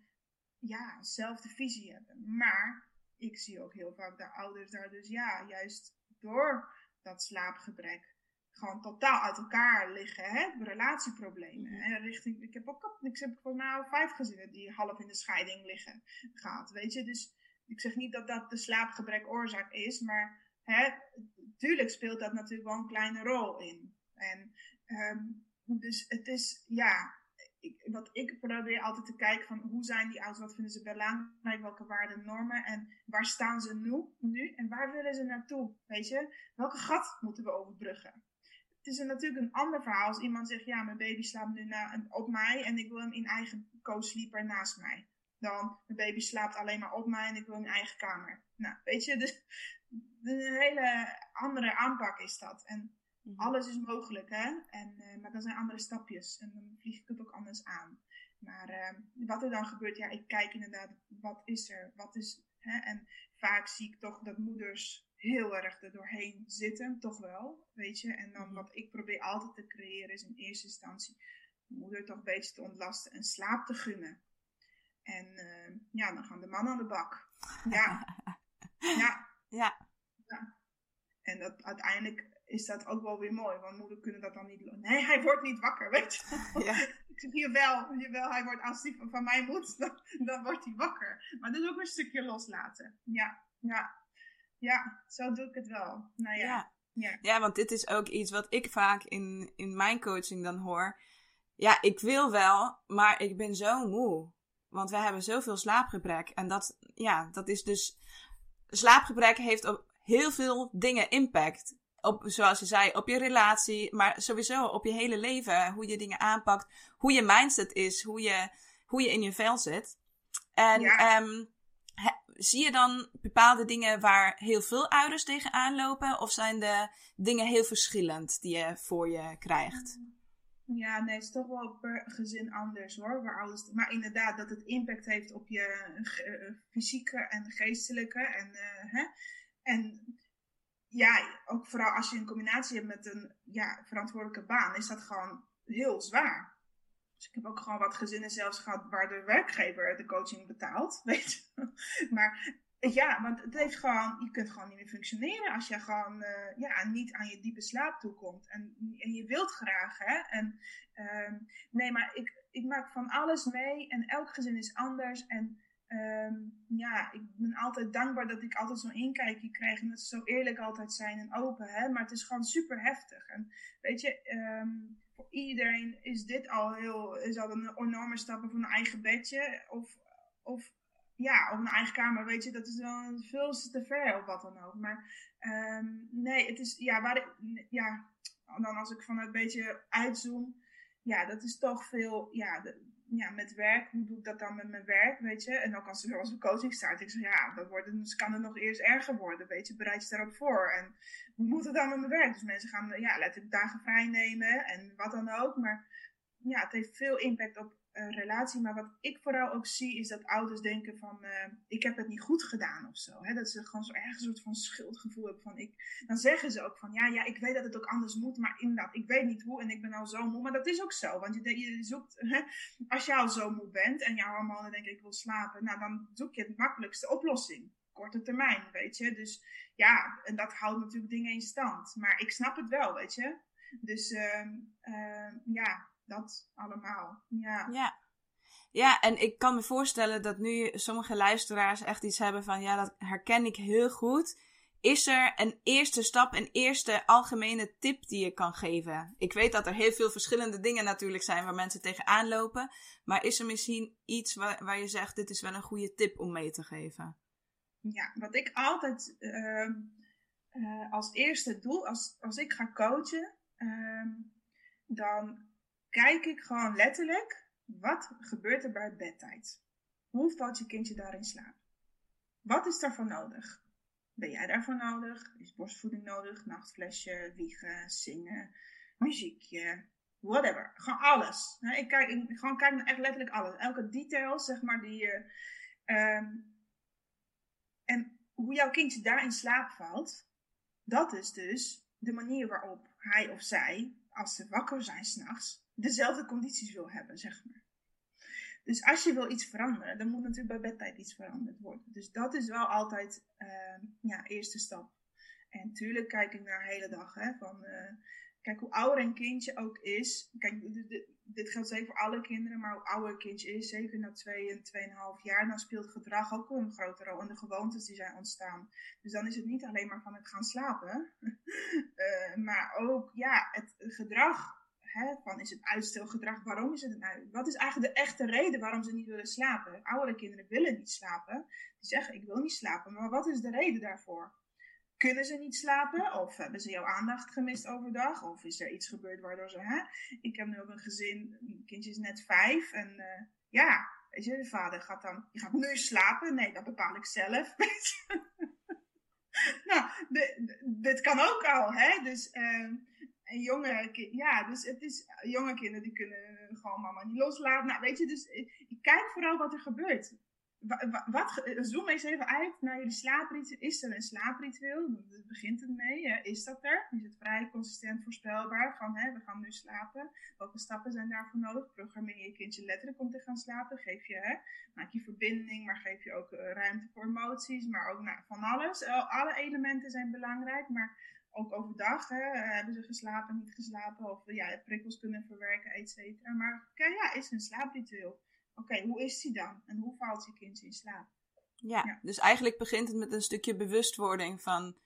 ja, dezelfde visie hebben. Maar ik zie ook heel vaak de ouders daar dus ja, juist door dat slaapgebrek gewoon totaal uit elkaar liggen, hè? relatieproblemen. Mhm. En richting, ik heb ook ik heb volgens mij vijf gezinnen die half in de scheiding liggen gehad, weet je. Dus ik zeg niet dat dat de slaapgebrek oorzaak is, maar hè, tuurlijk speelt dat natuurlijk wel een kleine rol in. En um, dus het is, ja, ik, ik probeer altijd te kijken van hoe zijn die ouders, wat vinden ze belangrijk, welke waarden, normen en waar staan ze nu, nu en waar willen ze naartoe, weet je? Welke gat moeten we overbruggen? Het is een, natuurlijk een ander verhaal als iemand zegt, ja, mijn baby slaapt nu na, op mij en ik wil hem in eigen co-sleeper naast mij. Dan, mijn baby slaapt alleen maar op mij en ik wil in eigen kamer. Nou, weet je, dus een hele andere aanpak is dat. En Mhm. Alles is mogelijk, hè? En, uh, maar dat zijn andere stapjes. En dan vlieg ik het ook anders aan. Maar uh, wat er dan gebeurt, ja, ik kijk inderdaad, wat is er? Wat is, hè? En vaak zie ik toch dat moeders heel erg er doorheen zitten, toch wel, weet je. En dan mhm. wat ik probeer altijd te creëren is in eerste instantie de moeder toch een beetje te ontlasten en slaap te gunnen. En uh, ja, dan gaan de mannen aan de bak. Ja. ja. Ja. ja. En dat uiteindelijk is dat ook wel weer mooi. Want moeder kunnen dat dan niet... Nee, hij wordt niet wakker, weet je ja. Ik zeg, jawel, jawel, hij wordt, als hij van mij moet, dan, dan wordt hij wakker. Maar dat is ook een stukje loslaten. Ja, ja. Ja, zo doe ik het wel. Nou ja. ja. Ja. ja, want dit is ook iets wat ik vaak in, in mijn coaching dan hoor. Ja, ik wil wel, maar ik ben zo moe. Want we hebben zoveel slaapgebrek. En dat, ja, dat is dus. Slaapgebrek heeft op heel veel dingen impact op, zoals je zei, op je relatie, maar sowieso op je hele leven. Hoe je dingen aanpakt, hoe je mindset is, hoe je, hoe je in je vel zit. En ehm, zie je dan bepaalde dingen waar heel veel ouders tegenaan lopen? Of zijn de dingen heel verschillend die je voor je krijgt? Ja, nee, het is toch wel per gezin anders hoor. Waar ouders, maar inderdaad, dat het impact heeft op je uh, fysieke en geestelijke. En, uh, hè? en ja, ook vooral als je een combinatie hebt met een ja, verantwoordelijke baan, is dat gewoon heel zwaar. Dus ik heb ook gewoon wat gezinnen zelfs gehad waar de werkgever de coaching betaalt, weet je. Maar ja, want het heeft gewoon, je kunt gewoon niet meer functioneren als je gewoon uh, ja, niet aan je diepe slaap toekomt. En, en je wilt graag, hè. En, uh, nee, maar ik, ik maak van alles mee en elk gezin is anders. En Um, ja, ik ben altijd dankbaar dat ik altijd zo'n inkijkje krijg. En dat ze zo eerlijk altijd zijn en open. Hè? Maar het is gewoon super heftig. En weet je, um, voor iedereen is dit al heel, is al een enorme stap voor een eigen bedje. Of, of ja, of een eigen kamer, weet je, dat is dan veel te ver of wat dan ook. Maar um, nee, het is, ja, waar ja, dan als ik vanuit een beetje uitzoom, ja, dat is toch veel, ja, de, ja, met werk, hoe doe ik dat dan met mijn werk, weet je? En ook als er als een coaching staat, ik zeg, ja, dat wordt, dus kan het nog eerst erger worden, weet je? Bereid je daarop voor. En hoe moet het dan met mijn werk? Dus mensen gaan, ja, letterlijk dagen vrij nemen en wat dan ook. Maar ja, het heeft veel impact op uh, relatie. Maar wat ik vooral ook zie, is dat ouders denken van, uh, ik heb het niet goed gedaan of zo. Hè? Dat ze gewoon zo erg een soort van schuldgevoel hebben van, ik, dan zeggen ze ook van, ja, ja, ik weet dat het ook anders moet, maar inderdaad, ik weet niet hoe en ik ben al zo moe. Maar dat is ook zo, want je, je zoekt, hè? als je al zo moe bent en jouw hormonen denken, ik wil slapen, nou, dan zoek je het makkelijkste oplossing. Korte termijn, weet je. Dus ja, en dat houdt natuurlijk dingen in stand. Maar ik snap het wel, weet je. Dus uh, ja, dat allemaal. Ja. ja. Ja, en ik kan me voorstellen dat nu sommige luisteraars echt iets hebben van, ja, dat herken ik heel goed. Is er een eerste stap, een eerste algemene tip die je kan geven? Ik weet dat er heel veel verschillende dingen natuurlijk zijn waar mensen tegenaan lopen. Maar is er misschien iets waar, waar je zegt, dit is wel een goede tip om mee te geven? Ja, wat ik altijd uh, uh, als eerste doe, als, als ik ga coachen, uh, dan kijk ik gewoon letterlijk, wat gebeurt er bij bedtijd? Hoe valt je kindje daarin slaap? Wat is daarvoor nodig? Ben jij daarvoor nodig? Is borstvoeding nodig? Nachtflesje, wiegen, zingen, muziekje, whatever. Gewoon alles. Ik kijk, ik, gewoon kijk naar echt letterlijk alles. Elke detail, zeg maar, die je... Ehm, en hoe jouw kindje daar in slaap valt, dat is dus de manier waarop hij of zij, als ze wakker zijn s'nachts, dezelfde condities wil hebben, zeg maar. Dus als je wil iets veranderen, dan moet natuurlijk bij bedtijd iets veranderd worden. Dus dat is wel altijd uh, ja, eerste stap. En natuurlijk kijk ik naar de hele dag. Hè, van, uh, kijk, hoe ouder een kindje ook is. Kijk, dit geldt zeker voor alle kinderen, maar hoe ouder een kindje is, zeker na twee en tweeënhalf jaar, dan speelt gedrag ook een grote rol. En de gewoontes die zijn ontstaan. Dus dan is het niet alleen maar van het gaan slapen, uh, maar ook ja, het gedrag hè, van is het uitstelgedrag, waarom is het een uit? Wat is eigenlijk de echte reden waarom ze niet willen slapen? Oudere kinderen willen niet slapen. Die zeggen, ik wil niet slapen. Maar wat is de reden daarvoor? Kunnen ze niet slapen? Of hebben ze jouw aandacht gemist overdag? Of is er iets gebeurd waardoor ze... Hè? Ik heb nu ook een gezin, een kindje is net vijf. En uh, ja, weet je, de vader gaat dan... Je gaat nu slapen? Nee, dat bepaal ik zelf. nou, dit kan ook al, hè? Dus... Uh, en jonge ja, dus het is, jonge kinderen die kunnen gewoon mama niet loslaten. Nou, weet je, dus ik kijk vooral wat er gebeurt. Wat, wat, zoom eens even uit naar jullie slaapritueel. Is er een slaapritueel? Daar begint het mee. Is dat er? Is het vrij consistent voorspelbaar? Van hè, we gaan nu slapen. Welke stappen zijn daarvoor nodig? Programmeer je kindje letterlijk om te gaan slapen. Geef je, hè, maak je verbinding, maar geef je ook ruimte voor emoties. Maar ook nou, van alles. alle elementen zijn belangrijk. Maar ook overdag hè, hebben ze geslapen, niet geslapen, of ja, prikkels kunnen verwerken, et cetera. Maar kijk, ja, is een slaapritueel. Oké, hoe is die dan? En hoe valt je kind in slaap? Ja, dus eigenlijk begint het met een stukje bewustwording van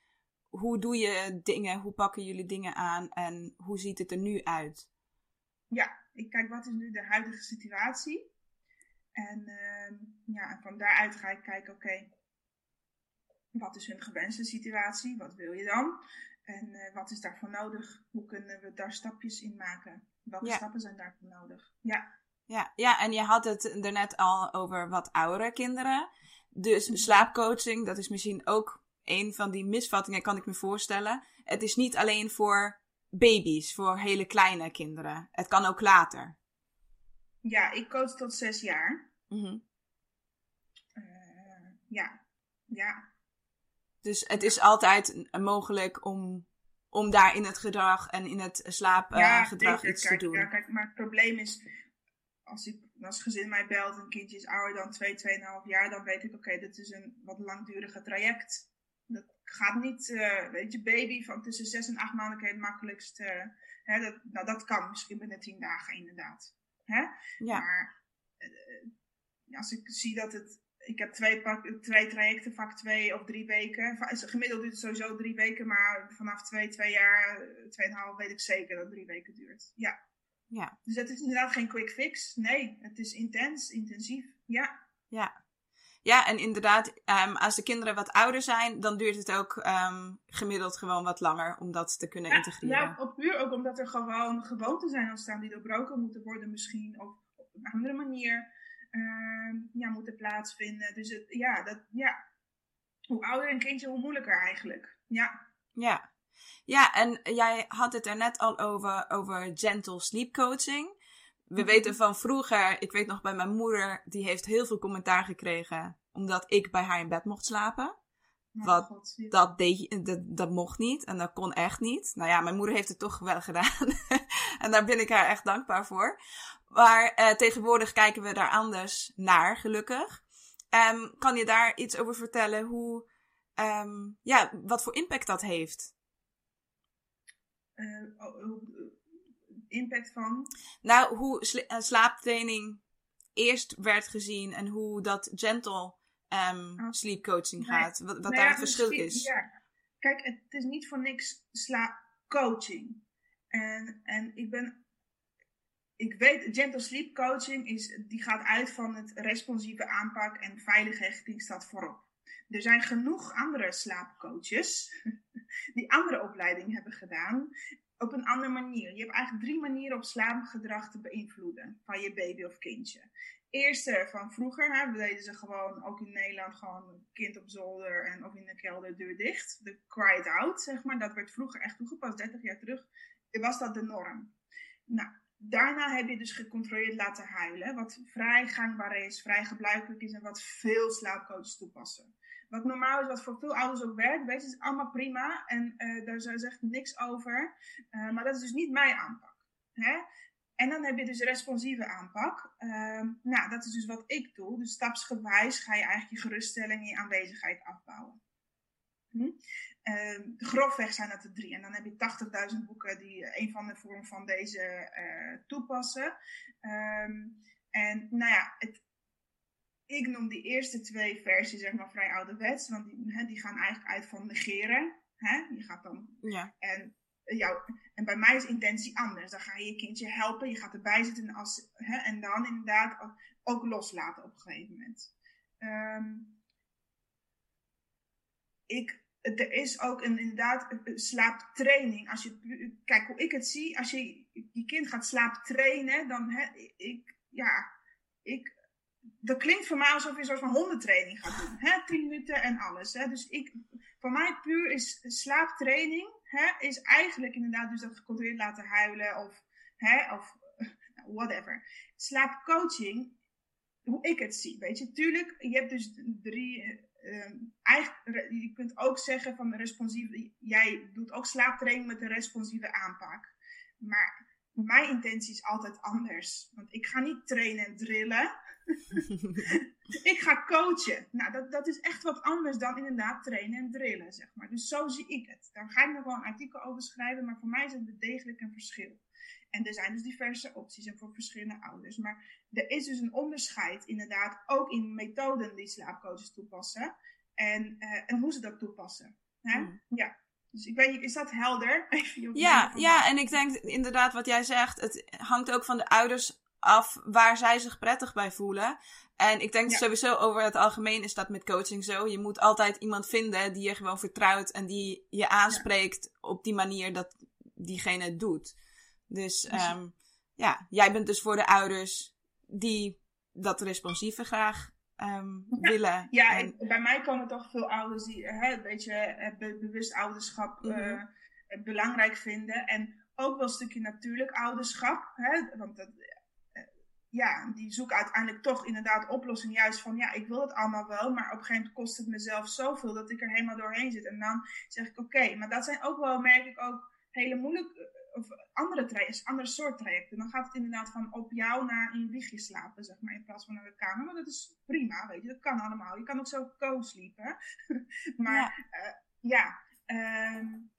hoe doe je dingen, hoe pakken jullie dingen aan en hoe ziet het er nu uit? Ja, ik kijk wat is nu de huidige situatie. En uh, ja, van daaruit ga ik kijken, oké, wat is hun gewenste situatie? Wat wil je dan? En uh, wat is daarvoor nodig? Hoe kunnen we daar stapjes in maken? Welke stappen zijn daarvoor nodig? Ja. Ja, ja, en je had het er net al over wat oudere kinderen. Dus mhm. slaapcoaching, dat is misschien ook een van die misvattingen, kan ik me voorstellen. Het is niet alleen voor baby's, voor hele kleine kinderen. Het kan ook later. Ja, ik coach tot zes jaar. Mm uh, ja, ja. Dus het is altijd mogelijk om, om daar in het gedrag en in het slaapgedrag ja, iets te doen. Ja, kijk, maar het probleem is, als, ik, als gezin mij belt, een kindje is ouder dan 2, 2,5 jaar, dan weet ik, oké, dit is een wat langdurige traject. Dat gaat niet, uh, weet je, baby van tussen 6 en 8 maanden kan je het makkelijkst, uh, hè, dat, nou dat kan misschien binnen 10 dagen inderdaad. Hè? Ja. Maar uh, als ik zie dat het ik heb twee, twee trajecten, vak twee of drie weken. Gemiddeld duurt het sowieso drie weken, maar vanaf twee, twee jaar, tweeënhalf weet ik zeker dat het drie weken duurt. Ja. ja. Dus het is inderdaad geen quick fix. Nee, het is intens, intensief. Ja. Ja. Ja, en inderdaad, um, als de kinderen wat ouder zijn, dan duurt het ook um, gemiddeld gewoon wat langer om dat te kunnen integreren. Ja, op puur ook omdat er gewoon gewoonten zijn ontstaan die doorbroken moeten worden misschien, of op een andere manier ja, moeten plaatsvinden. Dus het, ja, dat, ja, hoe ouder een kindje, hoe moeilijker eigenlijk. Ja. Ja. Ja, en jij had het er net al over, over gentle sleep coaching. We mhm. weten van vroeger, ik weet nog bij mijn moeder, die heeft heel veel commentaar gekregen omdat ik bij haar in bed mocht slapen. Wat, dat, deed, dat, dat mocht niet en dat kon echt niet. Nou ja, mijn moeder heeft het toch wel gedaan. en daar ben ik haar echt dankbaar voor. Maar uh, tegenwoordig kijken we daar anders naar, gelukkig. Um, kan je daar iets over vertellen hoe, um, ja, wat voor impact dat heeft? Uh, impact van? Nou, hoe sla slaaptraining eerst werd gezien en hoe dat gentle um, oh. sleep coaching gaat. Wat, wat nou daar het verschil is. Ja. Kijk, het is niet voor niks slaapcoaching. En, en ik ben ik weet, gentle sleep coaching is, die gaat uit van het responsieve aanpak en veilige hechting staat voorop. Er zijn genoeg andere slaapcoaches die andere opleiding hebben gedaan op een andere manier. Je hebt eigenlijk drie manieren om slaapgedrag te beïnvloeden van je baby of kindje. eerste van vroeger, hè, deden ze gewoon, ook in Nederland, gewoon kind op zolder en of in de kelder deur dicht. De cried out, zeg maar, dat werd vroeger echt toegepast, 30 jaar terug, was dat de norm. Nou, daarna heb je dus gecontroleerd laten huilen, wat vrij gangbaar is, vrij gebruikelijk is en wat veel slaapcoaches toepassen. Wat normaal is, wat voor veel ouders ook werkt, weet je, is allemaal prima en uh, daar zegt niks over. Uh, maar dat is dus niet mijn aanpak. Hè? En dan heb je dus responsieve aanpak. Uh, nou, dat is dus wat ik doe. Dus stapsgewijs ga je eigenlijk je geruststelling en je aanwezigheid afbouwen. Hm? Uh, grofweg zijn dat er drie. En dan heb je 80.000 boeken die een van de vormen van deze uh, toepassen. Um, en nou ja, het, ik noem die eerste twee versies zeg maar vrij ouderwets. Want die, hè, die gaan eigenlijk uit van negeren. Hè? Je gaat dan... Ja. En jou, en bij mij is intentie anders. Dan ga je je kindje helpen, je gaat erbij zitten als, hè, en dan inderdaad ook loslaten op een gegeven moment. Um, ik, er is ook inderdaad slaaptraining. Als je, kijk hoe ik het zie, als je je kind gaat slaaptrainen, dan, ik, ja, ik, dat klinkt voor mij alsof je een van hondentraining gaat doen. 10 minuten en alles. Dus ik, voor mij puur is slaaptraining is eigenlijk inderdaad dus dat gecontroleerd laten huilen of, of nou, whatever. Slaapcoaching, hoe ik het zie, weet je. Tuurlijk, je hebt dus drie... Uh, eigenlijk, je kunt ook zeggen van de responsieve... Jij doet ook slaaptraining met een responsieve aanpak. Maar mijn intentie is altijd anders. Want ik ga niet trainen en drillen. ik ga coachen. Nou, dat, dat is echt wat anders dan inderdaad trainen en drillen, zeg maar. Dus zo zie ik het. Daar ga ik nog wel een artikel over schrijven, maar voor mij is het degelijk een verschil. En er zijn dus diverse opties en voor verschillende ouders. Maar er is dus een onderscheid, inderdaad, ook in methoden die slaapcoaches toepassen. En, uh, en hoe ze dat toepassen. Hè? Mm. Ja. Dus ik weet niet, is dat helder? ja, ja, en ik denk inderdaad wat jij zegt, het hangt ook van de ouders af waar zij zich prettig bij voelen. En ik denk ja. sowieso over het algemeen is dat met coaching zo. Je moet altijd iemand vinden die je gewoon vertrouwt en die je aanspreekt ja. op die manier dat diegene het doet. Dus um, ja, jij bent dus voor de ouders die dat responsieve graag um, ja. willen. Ja, en... bij mij komen toch veel ouders die hè, een beetje be bewust ouderschap mm -hmm. uh, belangrijk vinden. En ook wel een stukje natuurlijk ouderschap. Hè, want dat, ja, die zoeken uiteindelijk toch inderdaad oplossing. Juist van, ja, ik wil het allemaal wel, maar op een gegeven moment kost het mezelf zoveel dat ik er helemaal doorheen zit. En dan zeg ik, oké, okay, maar dat zijn ook wel, merk ik ook, hele moeilijke, of andere trajecten, andere soort trajecten. Dan gaat het inderdaad van op jou naar in wiegje slapen, zeg maar, in plaats van naar de kamer. Maar dat is prima, weet je, dat kan allemaal. Je kan ook zo co-sleepen. maar ja, uh, ja um,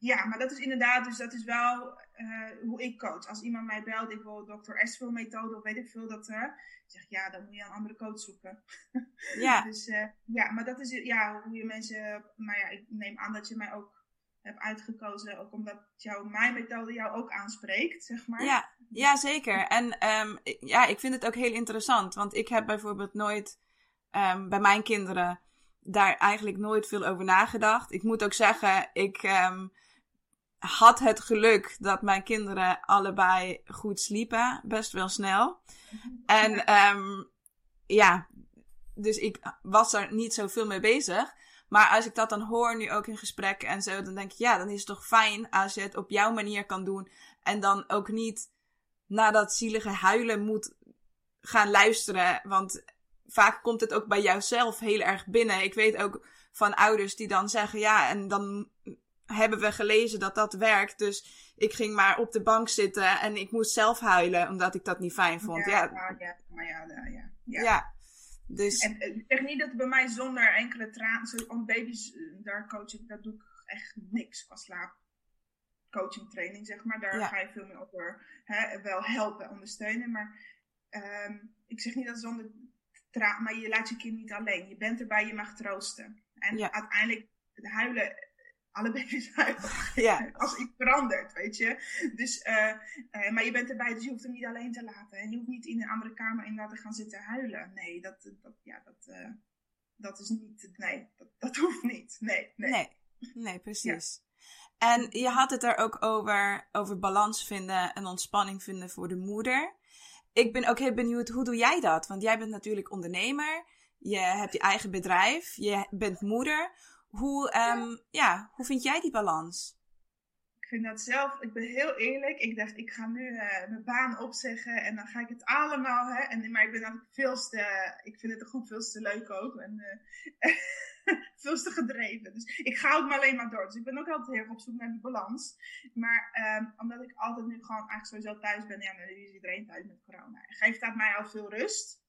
ja, maar dat is inderdaad, dus dat is wel uh, hoe ik coach. Als iemand mij belt, ik wil Dr. Esville methode of weet ik veel dat, uh, zeg ja, dan moet je een andere coach zoeken. Ja. dus uh, ja, maar dat is ja, hoe je mensen, maar ja, ik neem aan dat je mij ook hebt uitgekozen, ook omdat jouw, mijn methode jou ook aanspreekt, zeg maar. Ja, ja zeker. En um, ja, ik vind het ook heel interessant, want ik heb bijvoorbeeld nooit um, bij mijn kinderen daar eigenlijk nooit veel over nagedacht. Ik moet ook zeggen, ik um, had het geluk dat mijn kinderen allebei goed sliepen, best wel snel. En um, ja, dus ik was er niet zoveel mee bezig. Maar als ik dat dan hoor, nu ook in gesprekken en zo, dan denk ik, ja, dan is het toch fijn als je het op jouw manier kan doen. En dan ook niet naar dat zielige huilen moet gaan luisteren. Want vaak komt het ook bij jouzelf heel erg binnen. Ik weet ook van ouders die dan zeggen, ja, en dan hebben we gelezen dat dat werkt. Dus ik ging maar op de bank zitten en ik moest zelf huilen omdat ik dat niet fijn vond. Ja, ja. ja maar ja, ja, ja. Dus... En ik zeg niet dat bij mij zonder enkele tranen, om baby's, daar coach ik, dat doe ik echt niks qua slaap. Coaching training, zeg maar. Daar ja. ga je veel meer over hè, wel helpen, ondersteunen. Maar um, ik zeg niet dat zonder tranen, maar je laat je kind niet alleen. Je bent erbij, je mag troosten. En ja. uiteindelijk, de huilen alle baby's huilen ja. als iets verandert, weet je. Dus, uh, uh, maar je bent erbij, dus je hoeft hem niet alleen te laten. En je hoeft niet in een andere kamer inderdaad te gaan zitten huilen. Nee, dat, dat, ja, dat, uh, dat is niet, nee, dat, dat hoeft niet. Nee, nee. Nee, nee precies. Ja. En je had het er ook over, over balans vinden en ontspanning vinden voor de moeder. ik ben ook heel benieuwd, hoe doe jij dat? Want jij bent natuurlijk ondernemer, je hebt je eigen bedrijf, je bent moeder. Hoe, um, ja, hoe vind jij die balans? Ik vind dat zelf, ik ben heel eerlijk. Ik dacht, ik ga nu uh, mijn baan opzeggen en dan ga ik het allemaal. Hè, en, maar ik ben dan veel te, ik vind het gewoon veel te leuk ook. En, uh, veel te gedreven. Dus ik ga ook maar alleen maar door. Dus ik ben ook altijd heel erg op zoek naar die balans. Maar um, omdat ik altijd nu gewoon eigenlijk sowieso thuis ben. Ja, nu is iedereen thuis met corona. Geeft dat mij al veel rust.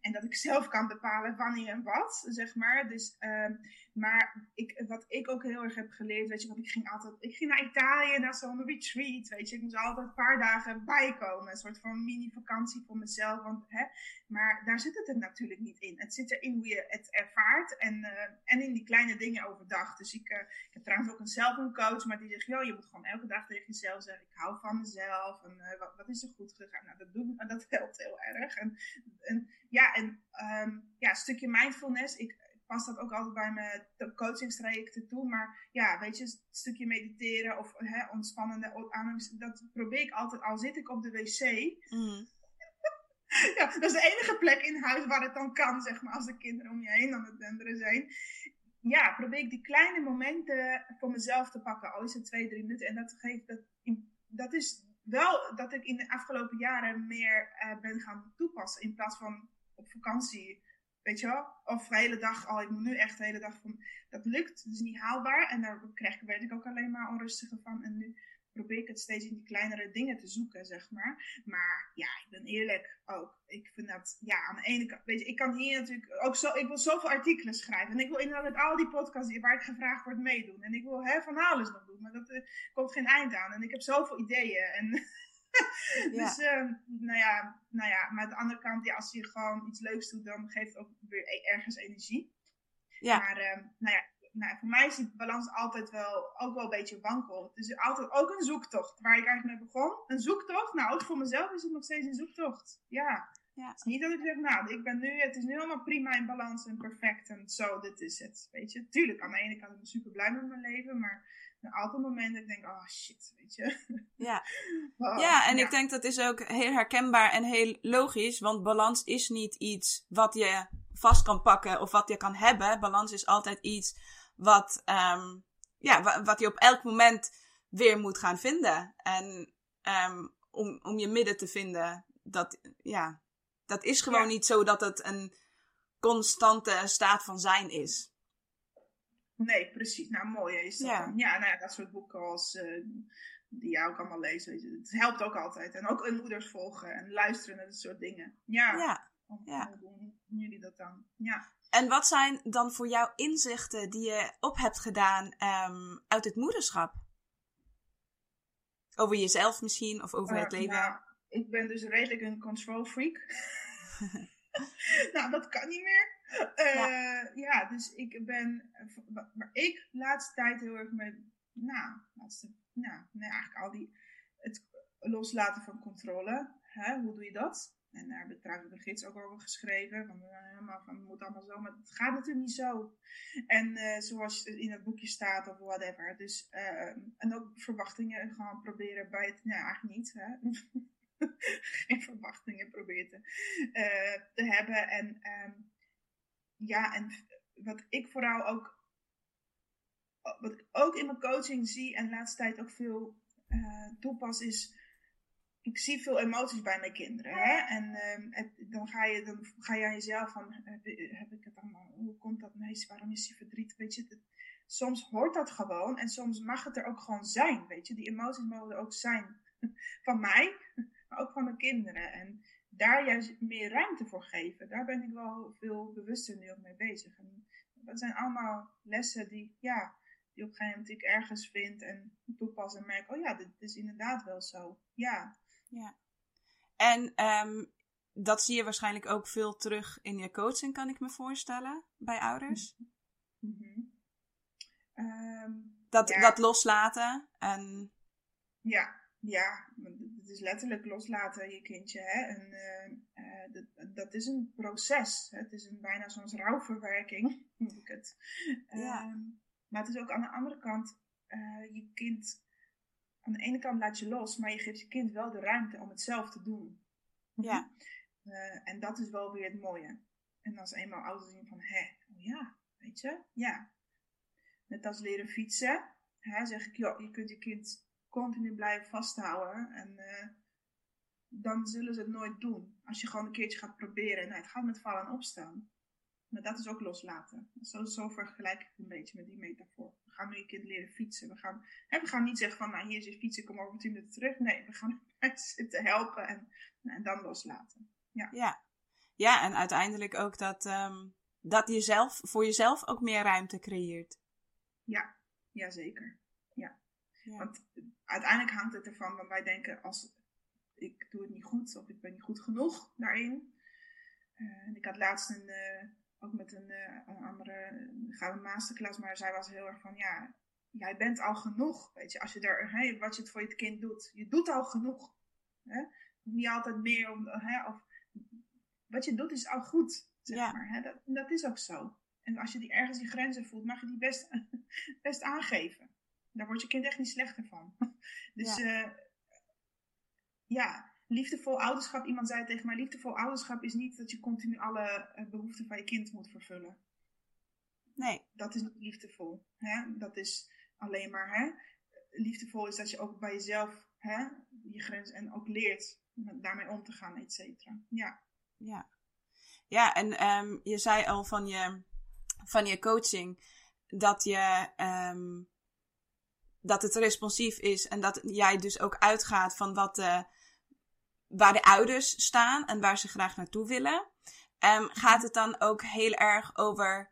En dat ik zelf kan bepalen wanneer en wat, zeg maar. Dus, uh, maar ik, wat ik ook heel erg heb geleerd, weet je, want ik ging altijd, ik ging naar Italië, naar zo'n retreat, weet je. Ik moest altijd een paar dagen bijkomen, een soort van mini-vakantie voor mezelf. Want, hè, maar daar zit het er natuurlijk niet in. Het zit erin hoe je het ervaart en, uh, en in die kleine dingen overdag. Dus ik, uh, ik heb trouwens ook een zelf een coach, maar die zegt, joh, je moet gewoon elke dag tegen jezelf zeggen, ik hou van mezelf en uh, wat, is er goed gegaan. Nou, dat, doet, dat helpt heel erg. En, en ja, en um, ja, een stukje mindfulness. Ik pas dat ook altijd bij mijn coachingstrajecten toe. Maar ja, weet je, een stukje mediteren of hè, ontspannende ademing, dat probeer ik altijd. Al zit ik op de wc. Mm. ja, dat is de enige plek in huis waar het dan kan, zeg maar, als de kinderen om je heen aan het denderen zijn. Ja, probeer ik die kleine momenten voor mezelf te pakken. Al is het twee, drie minuten. En dat geeft dat, dat is wel dat ik in de afgelopen jaren meer uh, ben gaan toepassen. In plaats van op vakantie, weet je wel, of de hele dag al, ik moet nu echt de hele dag van, dat lukt, dat is niet haalbaar en daar krijg werd ik ook alleen maar onrustiger van en nu probeer ik het steeds in die kleinere dingen te zoeken, zeg maar. Maar ja, ik ben eerlijk ook. Ik vind dat, ja, aan de ene kant, weet je, ik kan hier natuurlijk ook zo, ik wil zoveel artikelen schrijven. En ik wil inderdaad al die podcasts waar ik gevraagd word meedoen. En ik wil hè, van alles nog doen, maar dat uh, komt geen eind aan. En ik heb zoveel ideeën en... dus, uh, nou, ja, nou ja, maar aan de andere kant, ja, als je gewoon iets leuks doet, dan geeft het ook weer e-, ergens energie. Ja. Maar, uh, nou ja, nou, voor mij is die balans altijd wel, ook wel een beetje wankel. Het is altijd ook een zoektocht, waar ik eigenlijk mee begon. Een zoektocht, nou, ook voor mezelf is het nog steeds een zoektocht. Ja. ja. Het is niet dat ik zeg, nou, ik ben nu, het is nu allemaal prima in balans en perfect en zo, dit is het. Weet je, tuurlijk, aan de ene kant ben ik super blij met mijn leven, maar een aantal momenten dat ik denk, oh shit, weet je. Ja, oh, ja en ik denk dat is ook heel herkenbaar en heel logisch, want balans is niet iets wat je vast kan pakken of wat je kan hebben. Balans is altijd iets wat, um, ja, wat je op elk moment weer moet gaan vinden. En um, om, om je midden te vinden, dat, ja, dat is gewoon niet zo dat het een constante staat van zijn is. Nee, precies. Nou, mooi is dat. Ja, ja, nou ja, dat soort boeken als uh, die jij ook allemaal leest. Weet je. Het helpt ook altijd. En ook een moeders volgen en luisteren naar dat soort dingen. Ja. ja. ja. Hoe doen jullie dat dan? Ja. En wat zijn dan voor jou inzichten die je op hebt gedaan um, uit het moederschap? Over jezelf misschien of over uh, het leven? Nou, ik ben dus redelijk een control freak. nou, dat kan niet meer. Uh, ja. dus ik ben, maar ik laatste tijd heel erg met, nou, laatste, nou, nee, eigenlijk al die, het loslaten van controle. Hè? Hoe doe je dat? En daar heb ik trouwens de gids ook over geschreven. Van, uh, van, het moet allemaal zo, maar het gaat natuurlijk niet zo. En uh, zoals in het boekje staat of whatever. Dus, uh, en ook verwachtingen gaan proberen bij het, nou eigenlijk niet. Hè? Geen verwachtingen proberen te, te hebben. En um, ja, en wat ik vooral ook, wat ik ook in mijn coaching zie en de laatste tijd ook veel uh, toepas, is ik zie veel emoties bij mijn kinderen. Hè? En uh, dan, ga je, dan ga je aan jezelf van, heb, heb ik het allemaal, hoe komt dat meest, waarom is hij verdriet? Weet je, soms hoort dat gewoon en soms mag het er ook gewoon zijn, weet je. Die emoties mogen er ook zijn van mij, maar ook van mijn kinderen. En daar juist meer ruimte voor geven. Daar ben ik wel veel bewuster nu ook mee bezig. En dat zijn allemaal lessen die, ja, die op een gegeven moment ik ergens vind en toepas en merk, oh ja, dit is inderdaad wel zo. Ja. Ja. En um, dat zie je waarschijnlijk ook veel terug in je coaching, kan ik me voorstellen, bij ouders. Mm -hmm. um, dat, dat loslaten en... Ja, ja, het is letterlijk loslaten je kindje. Hè? En uh, uh, dat, dat, is een proces. Hè? Het is een, bijna zo'n rouwverwerking, noem ik het. Ja. Uh, maar het is ook aan de andere kant, eh, je kind, aan de ene kant laat je los, maar je geeft je kind wel de ruimte om het zelf te doen. Ja. Uh, en dat is wel weer het mooie. En als eenmaal ouders zien van, hé, oh ja, weet je, ja. Net als leren fietsen, hè, zeg ik, joh, je kunt je kind continu blijven vasthouden. En uh, dan zullen ze het nooit doen. Als je gewoon een keertje gaat proberen. Nou, het gaat met vallen en opstaan. Maar dat is ook loslaten. Zo, zo vergelijk ik het een beetje met die metafoor. We gaan nu je kind leren fietsen. We gaan, hè, we gaan niet zeggen van, nou hier is je fietsen, kom over tien minuten terug. Nee, we gaan zitten helpen en, en dan loslaten. Ja. ja. Ja, en uiteindelijk ook dat, um, dat je zelf, voor jezelf ook meer ruimte creëert. Ja, ja zeker. Ja. Want uiteindelijk hangt het ervan dat wij denken, als ik doe het niet goed of ik ben niet goed genoeg daarin. Uh, en ik had laatst een, uh, ook met een, uh, een andere, een masterclass, maar zij was heel erg van, ja, jij bent al genoeg. Weet je, als je daar, hey, wat je het voor je kind doet, je doet al genoeg. Hè? Niet altijd meer om, hè, of wat je doet is al goed, zeg maar. Hè? Dat, dat is ook zo. En als je die ergens die grenzen voelt, mag je die best, best aangeven. Daar wordt je kind echt niet slechter van. Dus ja. Uh, ja, liefdevol ouderschap. Iemand zei tegen mij, liefdevol ouderschap is niet dat je continu alle uh, behoeften van je kind moet vervullen. Nee. Dat is niet liefdevol. Hè? Dat is alleen maar, hè? liefdevol is dat je ook bij jezelf hè, je grens en ook leert daarmee om te gaan, et cetera. Ja. Ja, ja en um, je zei al van je, van je coaching dat, je, um, dat het responsief is en dat jij dus ook uitgaat van wat de, waar de ouders staan en waar ze graag naartoe willen. Um, gaat het dan ook heel erg over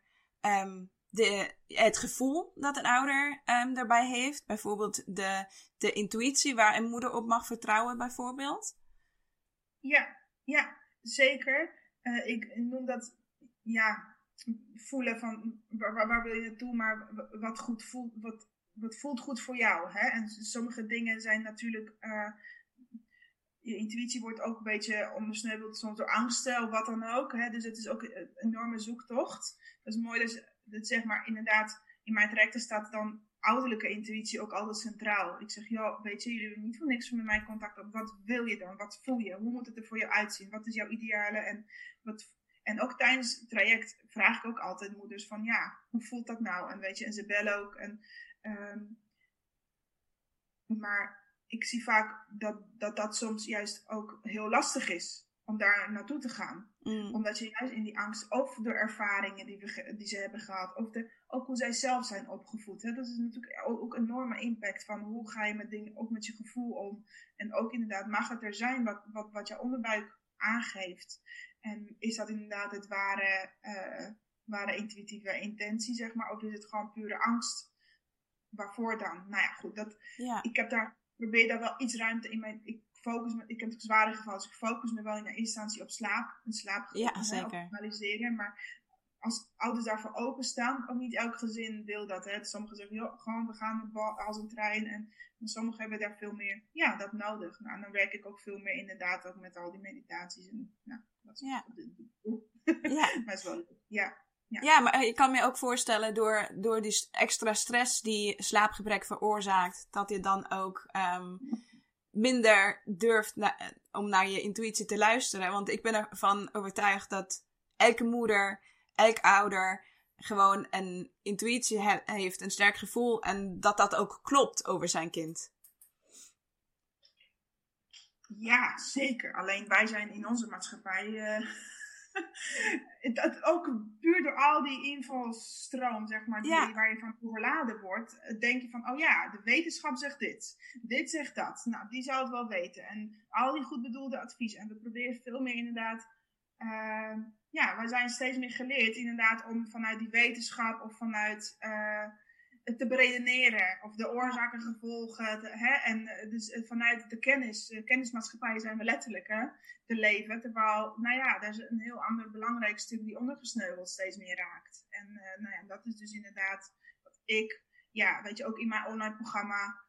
de, het gevoel dat een ouder daarbij heeft? Bijvoorbeeld de, de intuïtie waar een moeder op mag vertrouwen, bijvoorbeeld? Ja, ja. Zeker. Uh, ik noem dat, ja, voelen van waar, waar, wil je naartoe, maar wat, goed voelt, wat, wat voelt goed voor jou. Hè? En sommige dingen zijn natuurlijk, uh, je intuïtie wordt ook een beetje ondersneuveld soms door angsten of wat dan ook. Hè? Dus het is ook een enorme zoektocht. Dat is mooi dat, dat zeg maar inderdaad in mijn trajecten staat dan ouderlijke intuïtie ook altijd centraal. Ik zeg, joh, weet je, jullie hebben niet voor niks met mij contact. Wat wil je dan? Wat voel je? Hoe moet het er voor jou uitzien? Wat is jouw ideale? En, wat, en ook tijdens het traject vraag ik ook altijd moeders van, ja, hoe voelt dat nou? En weet je, en ze bellen ook. En, um, maar ik zie vaak dat, dat dat soms juist ook heel lastig is om daar naartoe te gaan. Mm. Omdat je juist in die angst, of door ervaringen die, we, die ze hebben gehad, of de, ook hoe zij zelf zijn opgevoed. Hè? Dat is natuurlijk ook een enorme impact van hoe ga je met dingen, ook met je gevoel om. En ook inderdaad, mag het er zijn wat, wat, wat je onderbuik aangeeft? En is dat inderdaad het ware, uh, ware intuïtieve intentie, zeg maar? Of is het gewoon pure angst? Waarvoor dan? Nou ja, goed, dat, ja. ik heb daar, probeer daar wel iets ruimte in mijn, ik focus me, ik heb het zware geval, dus ik focus me wel in de eerste instantie op slaap. En slaap ja, zeker. Maar als ouders daarvoor openstaan, ook niet elk gezin wil dat. Hè. Sommigen zeggen, joh, gewoon we gaan als een trein. En, sommigen hebben daar veel meer, ja, dat nodig. Nou, dan werk ik ook veel meer inderdaad ook met al die meditaties. En, nou, dat is ja. ja. maar is wel Ja. Ja. ja, maar je kan me ook voorstellen door, door die extra stress die slaapgebrek veroorzaakt, dat je dan ook um, minder durft om naar je intuïtie te luisteren. Want ik ben ervan overtuigd dat elke moeder, elk ouder gewoon een intuïtie heeft, een sterk gevoel en dat dat ook klopt over zijn kind. Ja, zeker. Alleen wij zijn in onze maatschappij. Uh het, ook puur door al die invalstroom, zeg maar, die, waar je van overladen wordt, eh, denk je van, oh ja, de wetenschap zegt dit, dit zegt dat. Nou, die zou het wel weten. En al die goed bedoelde adviezen. En we proberen veel meer inderdaad, uh, ja, wij zijn steeds meer geleerd inderdaad om vanuit die wetenschap of vanuit... Uh, te beredeneren of de oorzaken, gevolgen. hè? En eh, dus eh, vanuit de kennis, de kennismaatschappij zijn we letterlijk hè, te leven. Terwijl, nou ja, er is een heel ander belangrijk stuk die ondergesneuveld steeds meer raakt. En nou ja, dat is dus inderdaad wat ik, ja, weet je, ook in mijn online programma,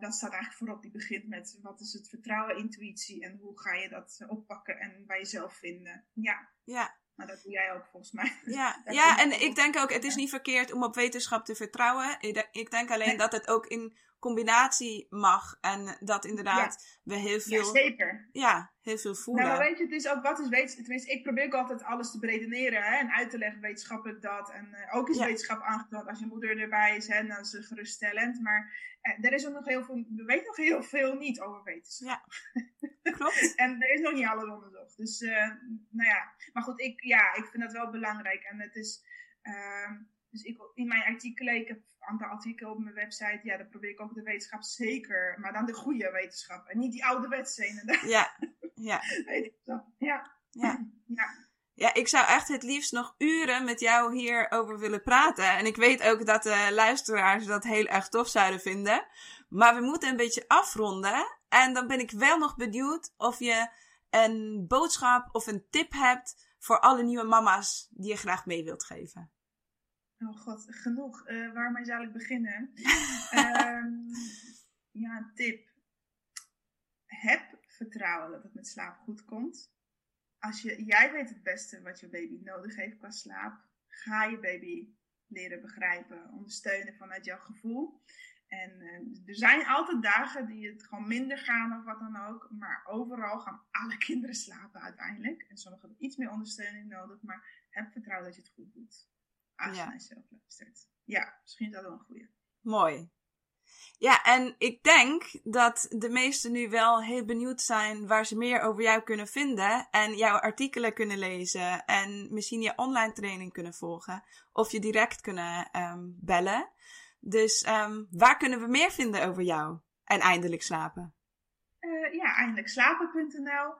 dat staat eigenlijk voorop. Die begint met wat is het vertrouwen, intuïtie en hoe ga je dat oppakken en bij jezelf vinden. Ja. Ja, Maar dat doe jij ook volgens mij. Ja, Daar ja en het ik denk ook, het is niet verkeerd om op wetenschap te vertrouwen. Ik denk, alleen dat het ook in combinatie mag. En dat inderdaad we heel Ja, veel, zeker. ja, heel veel voelen. Nou, maar weet je, het is ook wat is wetenschap. Tenminste, ik probeer ook altijd alles te beredeneren hè, en uit te leggen wetenschappelijk dat. En eh, ook is Ja. wetenschap aangetoond als je moeder erbij is, hè, dan is ze geruststellend. Maar er is ook nog heel veel, we weten nog heel veel niet over wetenschap. Klopt. En er is nog niet alles onderzocht. Dus, eh, nou ja. Maar goed, ik, ja, ik vind dat wel belangrijk. En het is, ehm, dus ik, in mijn artikelen, ik heb een aantal artikelen op mijn website, ja, dan probeer ik ook de wetenschap zeker, maar dan de goede wetenschap. En niet die ouderwetse inderdaad. Ja, ja, wetenschap. Ja. ja. Ja. Ik zou echt het liefst nog uren met jou hierover willen praten. En ik weet ook dat de luisteraars dat heel erg tof zouden vinden. Maar we moeten een beetje afronden. En dan ben ik wel nog benieuwd of je een boodschap of een tip hebt voor alle nieuwe mama's die je graag mee wilt geven. Oh god, genoeg. Eh waarmee zal ik beginnen? Ehm, ja, een tip. Heb vertrouwen dat het met slaap goed komt. Als je, jij weet het beste wat je baby nodig heeft qua slaap. Ga je baby leren begrijpen, ondersteunen vanuit jouw gevoel. En eh, er zijn altijd dagen die het gewoon minder gaan of wat dan ook. Maar overal gaan alle kinderen slapen uiteindelijk. En sommigen hebben iets meer ondersteuning nodig. Maar heb vertrouwen dat je het goed doet. Als je Ja. naar jezelf luistert. Ja, misschien is dat wel een goede. Mooi. Ja, en ik denk dat de meesten nu wel heel benieuwd zijn waar ze meer over jou kunnen vinden en jouw artikelen kunnen lezen en misschien je online training kunnen volgen of je direct kunnen ehm, bellen. Dus ehm, waar kunnen we meer vinden over jou en eindelijk slapen? Eh, ja, eindelijk slapen.nl.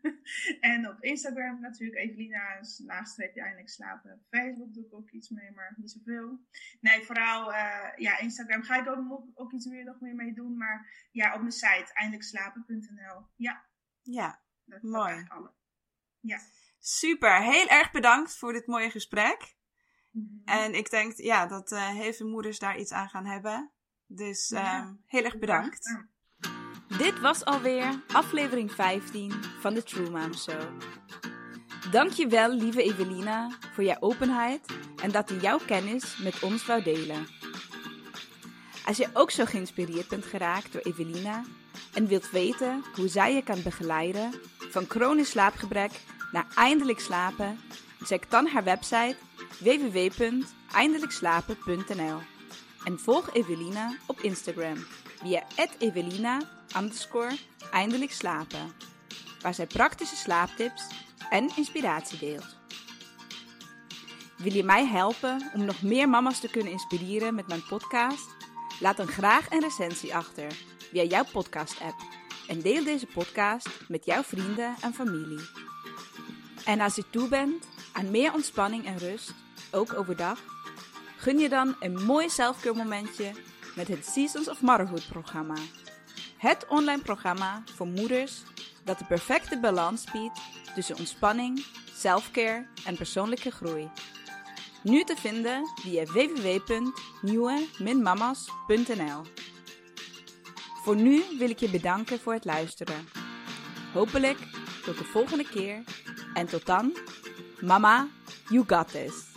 en op Instagram natuurlijk Evelina laagstreepje eindelijk slapen. Facebook doe ik ook iets mee, maar niet zoveel. Nee, vooral eh, ja, Instagram ga ik ook, ook iets meer nog meer mee doen. Maar ja, op mijn site eindelijkslapen.nl. Ja, Ja, dat Mooi. Ja. super. Heel erg bedankt voor dit mooie gesprek. Mhm. En ik denk ja, dat eh, heel veel moeders daar iets aan gaan hebben. Dus Ja. ehm, heel erg bedankt. Ja. Dit was alweer aflevering 15 van de True Mom Show. Dankjewel, lieve Evelina, voor jouw openheid en dat je jouw kennis met ons wou delen. Als je ook zo geïnspireerd bent geraakt door Evelina en wilt weten hoe zij je kan begeleiden van chronisch slaapgebrek naar eindelijk slapen, check dan haar website www.eindelijkslapen.nl en volg Evelina op Instagram via Evelina underscore eindelijk slapen, waar zij praktische slaaptips en inspiratie deelt. Wil je mij helpen om nog meer mama's te kunnen inspireren met mijn podcast? Laat dan graag een recensie achter via jouw podcast-app en deel deze podcast met jouw vrienden en familie. En als je toe bent aan meer ontspanning en rust, ook overdag, gun je dan een mooi selfcare momentje met het Seasons of Motherhood programma. Het online programma voor moeders dat de perfecte balans biedt tussen ontspanning, selfcare en persoonlijke groei. Nu te vinden via www.nieuwe-mamas.nl. Voor nu wil ik je bedanken voor het luisteren. Hopelijk tot de volgende keer en tot dan, mama, you got this.